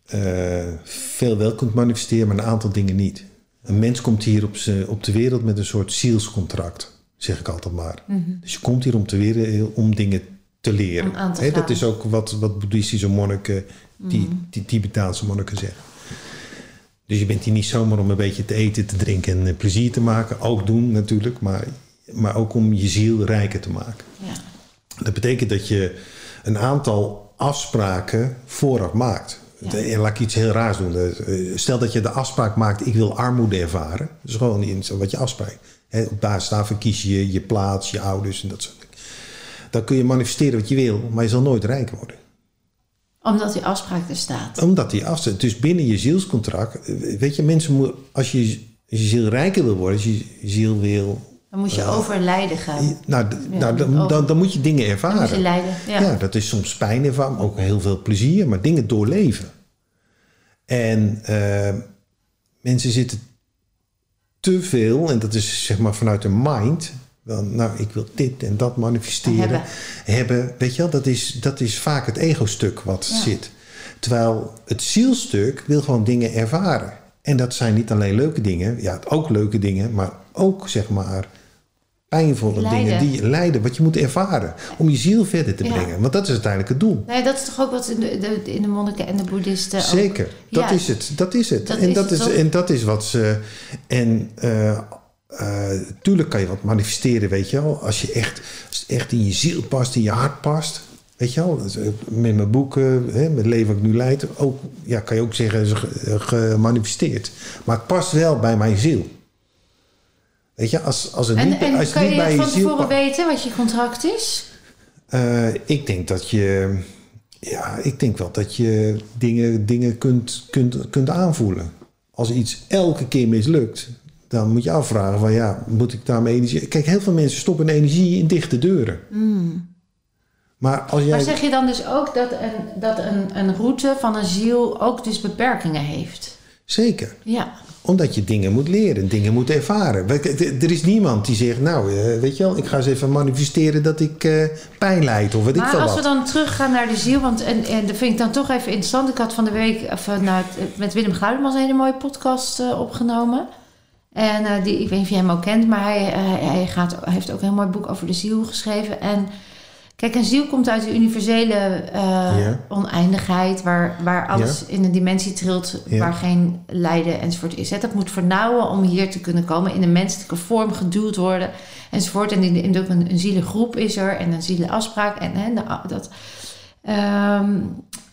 eh, veel wel kunt manifesteren, maar een aantal dingen niet. Een mens komt hier op, op de wereld met een soort zielscontract, zeg ik altijd maar. Dus je komt hier om, te wereld, om dingen te leren. Te dat is ook wat, wat boeddhistische monniken, die, die Tibetaanse monniken zeggen. Dus je bent hier niet zomaar om een beetje te eten, te drinken en eh, plezier te maken. Ook doen natuurlijk, maar, maar ook om je ziel rijker te maken. Ja. Dat betekent dat je een aantal afspraken vooraf maakt. Ja. En laat ik iets heel raars doen. Eh, Stel dat je de afspraak maakt, ik wil armoede ervaren. Dat is gewoon iets wat je afspreekt. Hè, Op basis daarvan kies je je plaats, je ouders en dat soort dingen. Dan kun je manifesteren wat je wil, maar je zal nooit rijk worden. Omdat die afspraak er staat. Omdat die afzet. Dus binnen je zielscontract, eh, weet je, mensen moeten, als je, als je ziel rijker wil worden, als je ziel wil. Dan moet je over lijden gaan. Nou, Ja, nou dan, dan, dan moet je dingen ervaren. Dan moet je lijden. Ja. Ja. dat is soms pijn ervan, maar ook heel veel plezier, maar dingen doorleven. En eh, mensen zitten te veel, en dat is zeg maar vanuit een mind. Dan, nou, ik wil dit en dat manifesteren. Hebben. Hebben, weet je wel, dat is, dat is vaak het ego-stuk wat Ja. zit. Terwijl het zielstuk wil gewoon dingen ervaren. En dat zijn niet alleen leuke dingen, ja, ook leuke dingen, maar ook zeg maar pijnvolle Lijden. dingen die je lijden, wat je moet ervaren om je ziel verder te Ja. brengen. Want dat is uiteindelijk het doel. Nee, dat is toch ook wat in de, de, in de monniken en de boeddhisten ook- Zeker, dat Ja, is het. Dat is het. dat en, is dat het is, en dat is wat ze. En eh, tuurlijk kan je wat manifesteren, weet je wel. Als je echt, als het echt in je ziel past, in je hart past. Weet je wel, eh, met mijn boeken, hè, met het leven wat ik nu leid, ook, ja, kan je ook zeggen, gemanifesteerd. Maar het past wel bij mijn ziel. Weet je, als, als het En, niet, en als het kan niet je bij je van tevoren weten wat je contract is? Eh, ik denk dat je. Ja, ik denk wel dat je dingen, dingen kunt, kunt, kunt aanvoelen. Als iets elke keer mislukt, dan moet je afvragen: van ja, moet ik daarmee energie. Kijk, heel veel mensen stoppen energie in dichte deuren. Maar als jij. Hmm. Maar zeg je dan dus ook dat, een, dat een, een route van een ziel ook dus beperkingen heeft? Zeker. Ja. Omdat je dingen moet leren, dingen moet ervaren. Er is niemand die zegt: Nou, eh, weet je wel, ik ga eens even manifesteren dat ik eh, pijn lijd. Of weet ik Maar veel als wat. we dan teruggaan naar de ziel, want en, en dat vind ik dan toch even interessant. Ik had van de week even naar het- met Willem Guidemans een hele mooie podcast eh, opgenomen. En eh, die, ik weet niet of je hem ook kent, maar hij, eh, hij, gaat, hij heeft ook een heel mooi boek over de ziel geschreven. En kijk, een ziel komt uit de universele eh, Ja. oneindigheid, waar, waar alles in een dimensie trilt, Ja. waar geen lijden enzovoort is. Hè. Dat moet vernauwen om hier te kunnen komen, in een menselijke vorm geduwd worden enzovoort. En in, in ook een, een zielengroep is er en een zielenafspraak. En hè, dat, Ehm,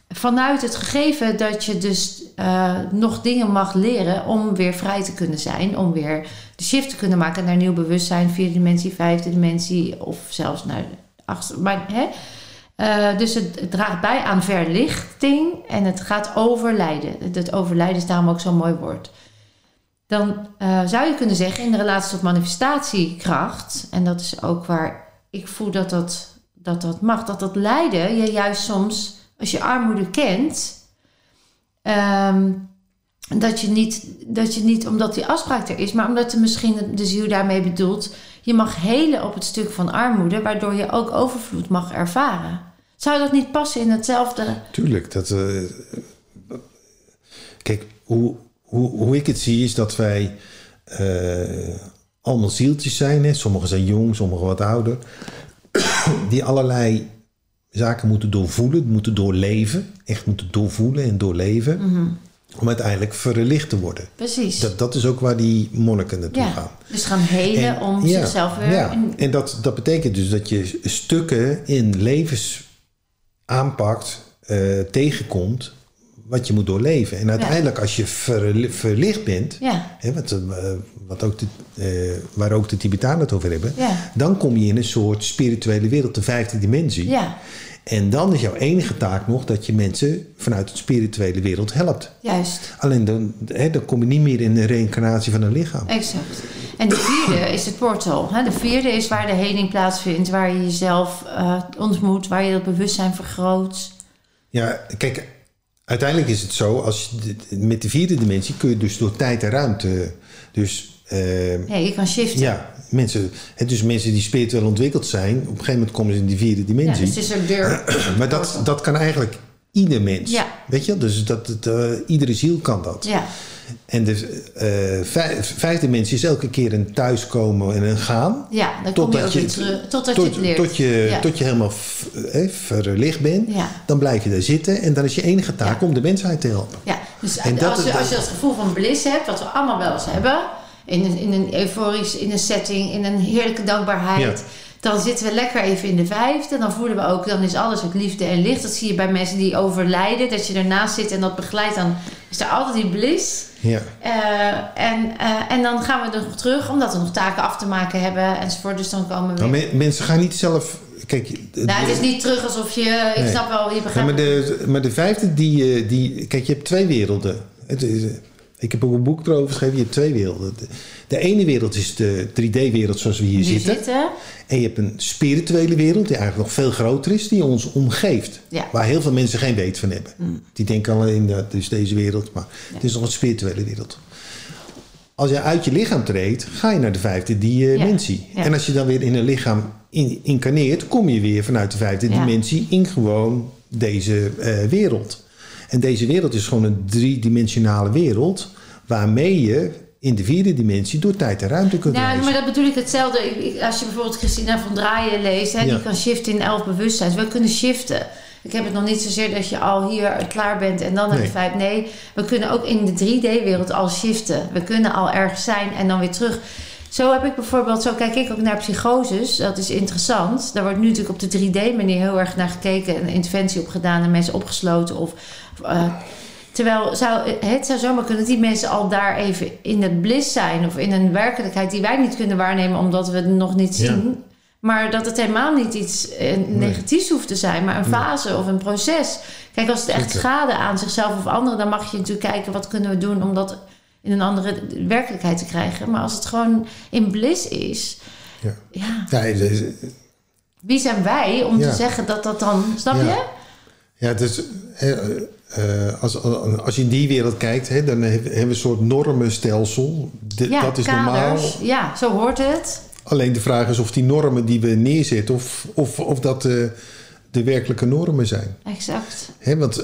vanuit het gegeven dat je dus eh, nog dingen mag leren om weer vrij te kunnen zijn, om weer de shift te kunnen maken naar nieuw bewustzijn, vierde dimensie, vijfde dimensie of zelfs naar Maar, hè? Eh, dus het, draagt bij aan verlichting en het gaat over lijden. Het overlijden is daarom ook zo'n mooi woord. dan eh, zou je kunnen zeggen in de relatie tot manifestatiekracht, en dat is ook waar ik voel dat dat, dat, dat mag, dat dat lijden je juist soms, als je armoede kent, ehm, dat, je niet, dat je niet omdat die afspraak er is, maar omdat er misschien de ziel daarmee bedoelt, je mag helen op het stuk van armoede, waardoor je ook overvloed mag ervaren. Zou dat niet passen in hetzelfde? Tuurlijk. Dat, eh, kijk, hoe, hoe, hoe ik het zie is dat wij eh, allemaal zieltjes zijn. Hè? Sommigen zijn jong, sommigen wat ouder. die allerlei zaken moeten doorvoelen, moeten doorleven. Echt moeten doorvoelen en doorleven. Om uiteindelijk verlicht te worden. Precies. Dat, dat is ook waar die monniken naartoe ja. gaan. Dus gaan helen En- om ja, zichzelf weer... Ja, in- en dat, dat betekent dus dat je stukken in levens aanpakt, eh, tegenkomt, wat je moet doorleven. En uiteindelijk, als je verli- verlicht bent, ja, hè, wat, eh, wat ook de, eh, waar ook de Tibetanen het over hebben, ja, dan kom je in een soort spirituele wereld, de vijfde dimensie. ja, En dan is jouw enige taak nog dat je mensen vanuit de spirituele wereld helpt. juist. Alleen dan, hè, dan kom je niet meer in de reïncarnatie van een lichaam. Exact. En de vierde is het portal. Hè? De vierde is waar de heling plaatsvindt, waar je jezelf eh, ontmoet, waar je dat bewustzijn vergroot. Ja, kijk, uiteindelijk is het zo, als je, met de vierde dimensie kun je dus door tijd en ruimte. Dus Ja, je kan shiften. ja, mensen, hè, dus mensen die spiritueel ontwikkeld zijn, op een gegeven moment komen ze in die vierde Ja, dimensie. dus het is een deur. maar dat, dat kan eigenlijk ieder mens. Ja. Weet je, dus dat, eh, iedere ziel kan dat. Ja, En de eh, vijf, vijfde dimensie is elke keer een thuiskomen en een gaan. ja dan kom je ook je- weer terug. Totdat je Tot, het leert. tot, je, Ja. tot je helemaal f- eh, verlicht bent. Ja. Dan blijf je daar zitten. En dan is je enige taak Ja. om de mensheid te helpen. Ja, dus En dat als, is je, als je dat gevoel van bliss hebt, wat we allemaal wel eens hebben, in een, in een euforisch, in een setting, in een heerlijke dankbaarheid, Ja. dan zitten we lekker even in de vijfde. Dan voelen we ook, dan is alles ook liefde en licht. Dat zie je bij mensen die overlijden, dat je ernaast zit en dat begeleidt, dan is er altijd die bliss. Ja. Eh, en, eh, en dan gaan we er nog terug, omdat we nog taken af te maken hebben enzovoort. Dus dan komen we me- mensen gaan niet zelf. Kijk, de- Nou, het is niet terug alsof je. Ik Nee. snap wel, je Ja, begrijpt. maar, de, maar de vijfde, die, eh, die. Kijk, je hebt twee werelden. Het is, ik heb ook een boek erover geschreven. Je hebt twee werelden. De, ene wereld is de 3D-wereld zoals we hier zitten. zitten. En je hebt een spirituele wereld die eigenlijk nog veel groter is, die ons omgeeft. Ja. Waar heel veel mensen geen weet van hebben. Die denken alleen dat is deze wereld, maar het is nog een spirituele wereld. Als je uit je lichaam treedt, ga je naar de vijfde dimensie. Ja. En als je dan weer in een lichaam in, incarneert, kom je weer vanuit de vijfde dimensie in gewoon deze eh, wereld. En deze wereld is gewoon een driedimensionale wereld, waarmee je in de vierde dimensie door tijd en ruimte kunt Ja, reizen. maar dat bedoel ik hetzelfde. Als je bijvoorbeeld Christina van Draaien leest, hè, Ja. die kan shiften in elf bewustzijn. We kunnen shiften. Ik heb het nog niet zozeer dat je al hier klaar bent en dan naar de Nee. vijf. Nee, we kunnen ook in de 3D-wereld al shiften. We kunnen al ergens zijn en dan weer terug. Zo heb ik bijvoorbeeld, zo kijk ik ook naar psychoses. Dat is interessant. Daar wordt nu natuurlijk op de 3D-manier heel erg naar gekeken. Een interventie op gedaan en mensen opgesloten. Of, eh, terwijl zou, het zou zomaar kunnen dat die mensen al daar even in het bliss zijn. Of in een werkelijkheid die wij niet kunnen waarnemen omdat we het nog niet Ja. zien. Maar dat het helemaal niet iets eh, negatiefs hoeft te zijn, maar een fase of een proces. Kijk, als het echt schade aan zichzelf of anderen, dan mag je natuurlijk kijken wat kunnen we doen om dat in een andere werkelijkheid te krijgen. Maar als het gewoon in bliss is, Ja. ja, wie zijn wij om Ja. te zeggen dat dat dan, snap Ja. je? Ja, het is, eh, als, als je in die wereld kijkt, hè, dan hebben we een soort normenstelsel. De- dat is normaal. kaders. Ja, zo hoort het. Alleen de vraag is of die normen die we neerzetten, of, of, of dat de, de werkelijke normen zijn. Exact. Hè, want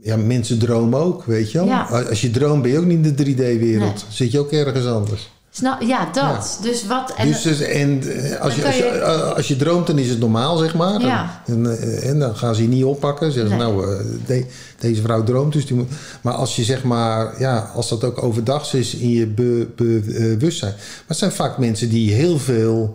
ja, mensen dromen ook, weet je wel. Ja. Als je droomt ben je ook niet in de 3D-wereld. Nee. Zit je ook ergens anders. Snap, ja, dat. Dus wat. En, dus, dus- en eh, als, je, Dan als, kan je, je- eh, als je droomt, dan is het normaal, zeg maar. Ja. En, eh, en dan gaan ze je niet oppakken. Zeggen Nee. nou, de- deze vrouw droomt, dus die moet... Maar als je zeg maar, ja, als dat ook overdags is in je be- be- bewustzijn. Maar het zijn vaak mensen die heel veel,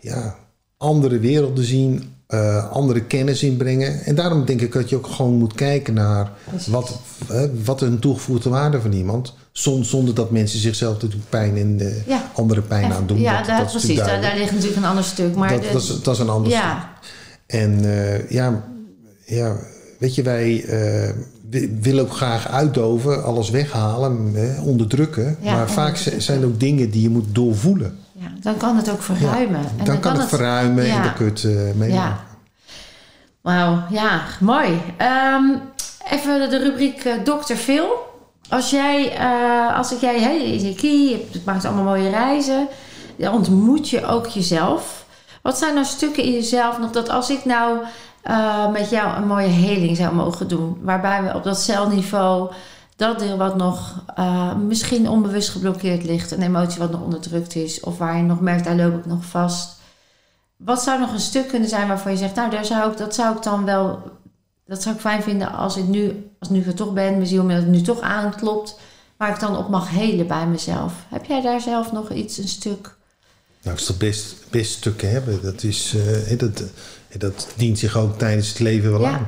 ja, andere werelden zien, eh, andere kennis inbrengen. En daarom denk ik dat je ook gewoon moet kijken naar Precies. wat, eh, wat een toegevoegde waarde van iemand. Zon- Zonder dat mensen zichzelf natuurlijk pijn en Ja. andere pijn aan doen. ja, dat, daar, dat is precies. Daar, ligt natuurlijk een ander stuk. Maar dat, de- dat, is, dat is een ander stuk. En eh, ja, ja, weet je, wij wi- willen ook graag uitdoven, alles weghalen, onderdrukken. Ja, maar vaak zijn er ook dingen die je moet doorvoelen. Dan kan het ook verruimen. Ja, En dan, kan het verruimen en dan kun je het uh, meemaken. Wauw, ja, mooi. Ehm, even de rubriek eh, Dr. Phil. Als jij, eh, als ik jij, hè, je maakt allemaal mooie reizen. Dan ontmoet je ook jezelf. Wat zijn nou stukken in jezelf nog dat als ik nou eh, met jou een mooie heling zou mogen doen, waarbij we op dat celniveau dat deel wat nog eh, misschien onbewust geblokkeerd ligt, een emotie wat nog onderdrukt is, of waar je nog merkt, daar loop ik nog vast. Wat zou nog een stuk kunnen zijn waarvan je zegt, nou, daar zou ik, dat zou ik dan wel, dat zou ik fijn vinden als ik nu, als nu ik er toch ben, mijn ziel me nu toch aanklopt, waar ik dan op mag helen bij mezelf. Heb jij daar zelf nog iets, een stuk? Nou, ik zal best, best stukken hebben. Dat, is, eh, dat, dat dient zich ook tijdens het leven wel Ja. aan.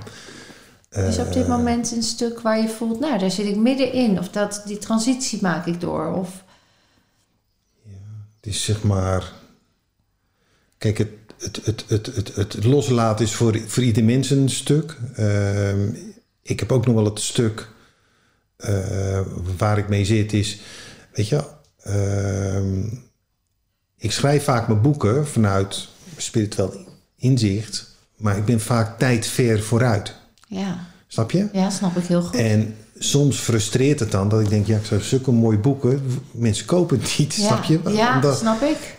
Is op dit Eh, moment een stuk waar je voelt, nou, daar zit ik middenin, of dat, die transitie maak ik door, of... Het is zeg maar. Kijk, het, het, het, het, het, het loslaten is voor, voor ieder mens een stuk. Ehm, ik heb ook nog wel het stuk eh, waar ik mee zit, is. Weet je, ehm, ik schrijf vaak mijn boeken vanuit spiritueel inzicht, maar ik ben vaak tijd ver vooruit. Ja, Snap je? ja snap ik heel goed. En soms frustreert het dan dat ik denk, ja, ik zou zulke mooie boeken, mensen kopen het niet, ja, snap je? Ja, Omdat- snap ik.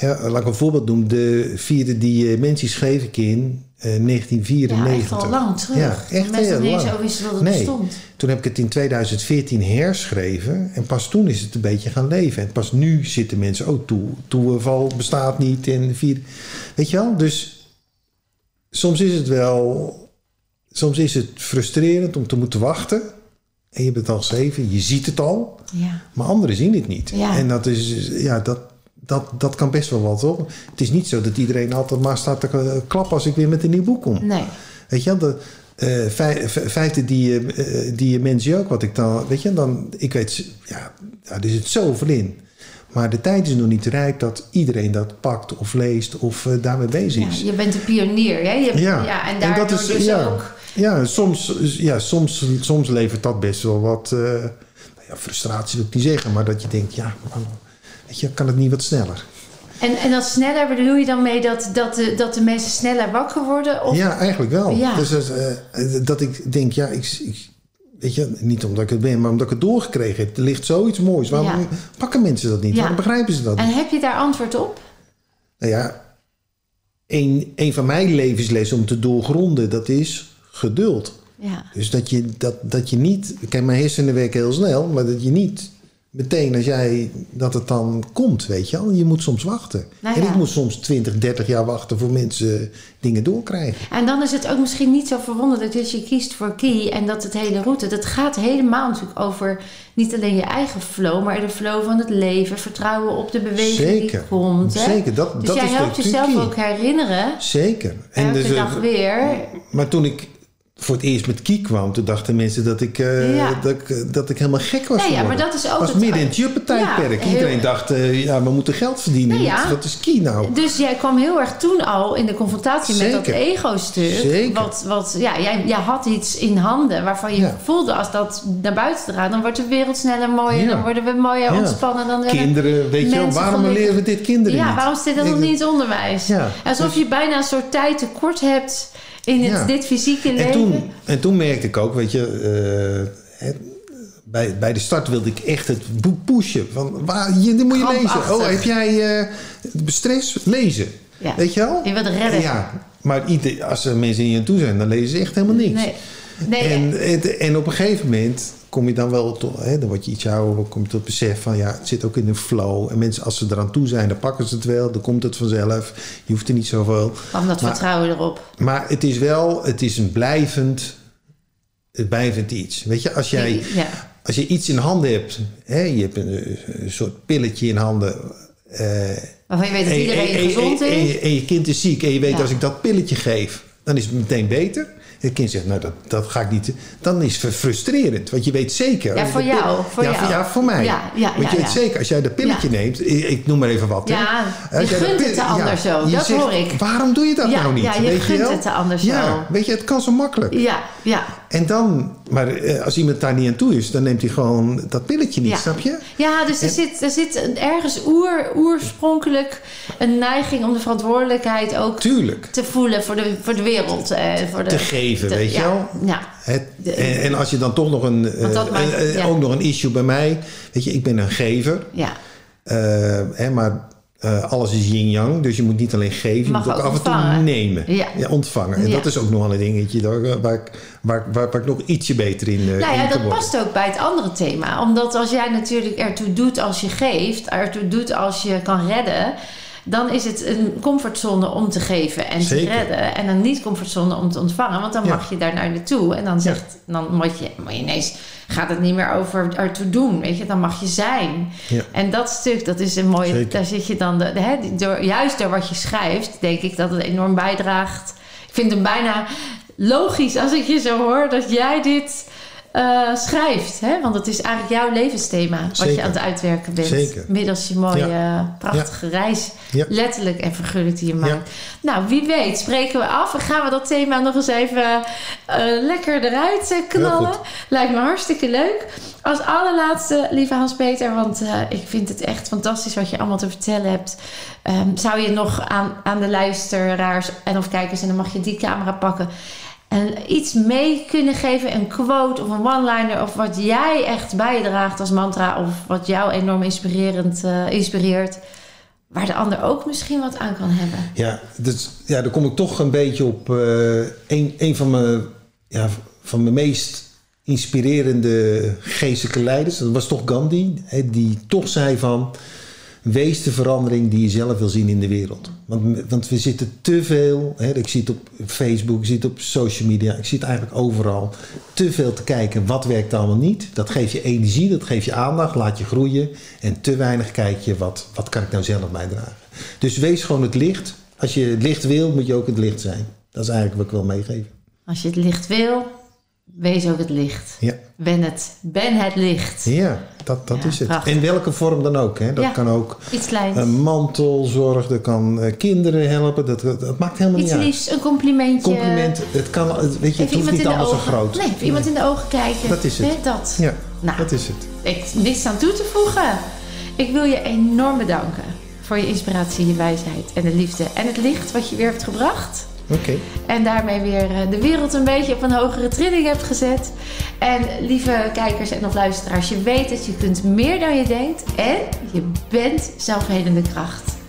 ja, laat ik een voorbeeld doen. De vierde dimensie schreef ik in eh, Ja, 1994. echt al lang terug. Ja, echt Mensen heel lang. zo wisten dat het Nee. bestond. Toen heb ik het in 2014 herschreven. En pas toen is het een beetje gaan leven. En pas nu zitten mensen, oh, toe, toeval bestaat niet. En de vierde... Weet je wel? Dus soms is het wel... Soms is het frustrerend om te moeten wachten. En je hebt het al geschreven, je ziet het al. Ja. Maar anderen zien het niet. Ja. En dat, is, ja, dat, dat, dat kan best wel wat op. Het is niet zo dat iedereen altijd maar staat te eh, klappen als ik weer met een nieuw boek kom. Nee. Weet je, de v- vijfde die, eh, die mensen ook, wat ik dan, weet je, dan, ik weet, ja, daar zit zoveel in. Maar de tijd is nog niet rijp dat iedereen dat pakt of leest of daarmee bezig Ja, is. je bent een pionier, hè? Je hebt- Ja. ja. En dat is, dus ja. ook... Ja, soms, ja soms, soms levert dat best wel wat eh, nou ja, frustratie, wil ik niet zeggen, maar dat je denkt, ja, man, weet je, kan het niet wat sneller? En, en dat sneller bedoel je dan mee dat, dat, de, dat de mensen sneller wakker worden? Of... Ja, eigenlijk wel. Ja. Dus dat, eh, dat ik denk, ja, ik, ik, weet je, niet omdat ik het ben, maar omdat ik het doorgekregen heb. Er ligt zoiets moois. Waarom Ja. pakken mensen dat niet? Ja. Waarom begrijpen ze dat En niet? heb je daar antwoord op? Nou ja, een, een van mijn levenslessen om te doorgronden, dat is geduld. Ja. Dus dat je, dat, dat je niet... Kijk, mijn hersenen werken heel snel, maar dat je niet meteen als jij... dat het dan komt, weet je wel. Je moet soms wachten. Nou en ik moet soms 20, 30 jaar wachten voor mensen dingen doorkrijgen. En dan is het ook misschien niet zo verwonderlijk dat je kiest voor Key en dat het hele route, dat gaat helemaal natuurlijk over niet alleen je eigen flow, maar de flow van het leven, vertrouwen op de beweging die komt. Hè? Zeker, dat, Dus dat jij is helpt jezelf ook herinneren, Zeker. elke dus, dag weer. Maar toen ik voor het eerst met Kiek kwam, toen dachten mensen dat ik, eh, Ja. dat, ik, dat ik helemaal gek was Nee, ja, maar dat is ook was midden in het juppentijdperk. Ja, heel- Iedereen dacht, eh, ja, we moeten geld verdienen. Nee, ja. Wat- Wat is Kie nou? Dus jij kwam heel erg toen al in de confrontatie met dat ego-stuk. Zeker. Wat, wat, ja, jij, jij had iets in handen waarvan je voelde als dat naar buiten gaat, dan wordt de wereld sneller mooier, dan worden we mooier ontspannen. Dan Kinderen, weet je wel, waarom leren we dit kinderen Ja, niet? waarom zit dat nog niet in het onderwijs? Alsof dus- je bijna een soort tijd tekort hebt in het, Ja. dit fysieke leven. En toen, en toen merkte ik ook, weet je, eh, bij, bij de start wilde ik echt het boek pushen. Van, waar, je, dit moet je lezen. Oh, heb jij eh, stress? Lezen. Ja. Weet je wel? Je wilt redden. Ja, maar als er mensen in je toe zijn, dan lezen ze echt helemaal niks. Nee. Nee, En, en op een gegeven moment kom je dan wel tot, hè, dan word je iets ouder, kom je tot het besef van ja, het zit ook in een flow. En mensen, als ze eraan toe zijn, dan pakken ze het wel, dan komt het vanzelf. Je hoeft er niet zoveel. kwam dat Maar- vertrouwen erop. Maar het is wel, het is een blijvend, het blijvend iets. Weet je, als jij, Ja. als je iets in handen hebt, hè, je hebt een, een soort pilletje in handen. eh, Waarvan je weet dat en- iedereen en- en- gezond en- is. En, en je kind is ziek en je weet Ja. als ik dat pilletje geef, dan is het meteen beter. Het kind zegt, nou dat, dat ga ik niet. Dan is het frustrerend. Want je weet zeker. Ja, voor jou, voor ja, jou. Voor, ja, voor mij. Ja, ja, want je weet zeker, als jij dat pilletje neemt. Ik, noem maar even wat. hè. Ja, je gunt het de ander zo, je dat zegt, hoor ik. Waarom doe je dat nou niet? ja, je weet gunt wel? het de ander zo. Ja, weet je, het kan zo makkelijk. Ja, ja. En dan, maar eh, als iemand daar niet aan toe is, dan neemt hij gewoon dat pilletje niet, Ja. snap je? Ja, dus er En- zit, er zit ergens oer, oorspronkelijk een neiging om de verantwoordelijkheid ook Tuurlijk. te voelen voor de, voor de wereld. Eh, voor de, Te geven, weet je wel? Ja, Het, en, en als je dan toch nog een, eh, maakt- eh, ja. ook nog een issue bij mij, weet je, ik ben een gever, ja. eh, hè, maar eh, alles is yin-yang, dus je moet niet alleen geven, je Mag moet ook af en toe nemen. Ja. ontvangen. En Ja. dat is ook nog een dingetje daar, waar, ik, waar, waar, waar ik nog ietsje beter in, eh Nou ja, dat worden. past ook bij het andere thema. Omdat als jij natuurlijk ertoe doet als je geeft, ertoe doet als je kan redden, dan is het een comfortzone om te geven en Zeker. te redden. En een niet-comfortzone om te ontvangen, want dan Ja. mag je daar naar naartoe. En dan, zegt, dan moet, je, moet je ineens, gaat het niet meer over ertoe doen, weet je, dan mag je zijn. Ja. En dat stuk, dat is een mooie, Zeker. daar zit je dan, de, de- hè, door, juist door wat je schrijft, denk ik dat het enorm bijdraagt. Ik vind hem bijna logisch als ik je zo hoor dat jij dit eh, schrijft. Hè? Want het is eigenlijk jouw levensthema wat je aan het uitwerken bent. Zeker. Middels je mooie, prachtige reis. Ja. Letterlijk en figuurlijk die je maakt. Nou, wie weet spreken we af en gaan we dat thema nog eens even eh, lekker eruit eh, knallen. Lijkt me hartstikke leuk. Als allerlaatste, lieve Hans-Peter, want eh, ik vind het echt fantastisch wat je allemaal te vertellen hebt. Ehm, zou je nog aan, aan de luisteraars en of kijkers, en dan mag je die camera pakken, en iets mee kunnen geven, een quote of een one-liner, of wat jij echt bijdraagt als mantra, of wat jou enorm inspirerend eh, inspireert, waar de ander ook misschien wat aan kan hebben. Ja, dus, ja, dan kom ik toch een beetje op eh, een, een van mijn, ja, van mijn meest inspirerende geestelijke leiders. Dat was toch Gandhi, hè, die toch zei van... Wees de verandering die je zelf wil zien in de wereld. Want, want we zitten te veel, hè, ik zie het op Facebook, ik zie het op social media, ik zie het eigenlijk overal. Te veel te kijken wat werkt allemaal niet. Dat geeft je energie, dat geeft je aandacht, laat je groeien. En te weinig kijk je wat, wat kan ik nou zelf bijdragen. Dus wees gewoon het licht. Als je het licht wil, moet je ook het licht zijn. Dat is eigenlijk wat ik wil meegeven. Als je het licht wil, wees ook het licht. Ja, Ben het, ben het licht. ja dat, dat Ja, is het. prachtig. In welke vorm dan ook. Hè. Dat Ja. kan ook Iets kleins. een mantelzorg, dat kan eh, kinderen helpen. Dat, dat, dat maakt helemaal Iets niet uit. liefs, een complimentje. Compliment, het kan, het- weet je, het hoeft niet allemaal zo groot. Nee, even iemand in de ogen kijken. Dat is het. Hè, dat. Ja, Nou. dat is het. Ik niks aan toe te voegen. Ik wil je enorm bedanken voor je inspiratie, je wijsheid en de liefde en het licht wat je weer hebt gebracht. En daarmee weer eh, de wereld een beetje op een hogere trilling hebt gezet. En lieve kijkers en of luisteraars, je weet het, je kunt meer dan je denkt. En je bent zelfhelende kracht.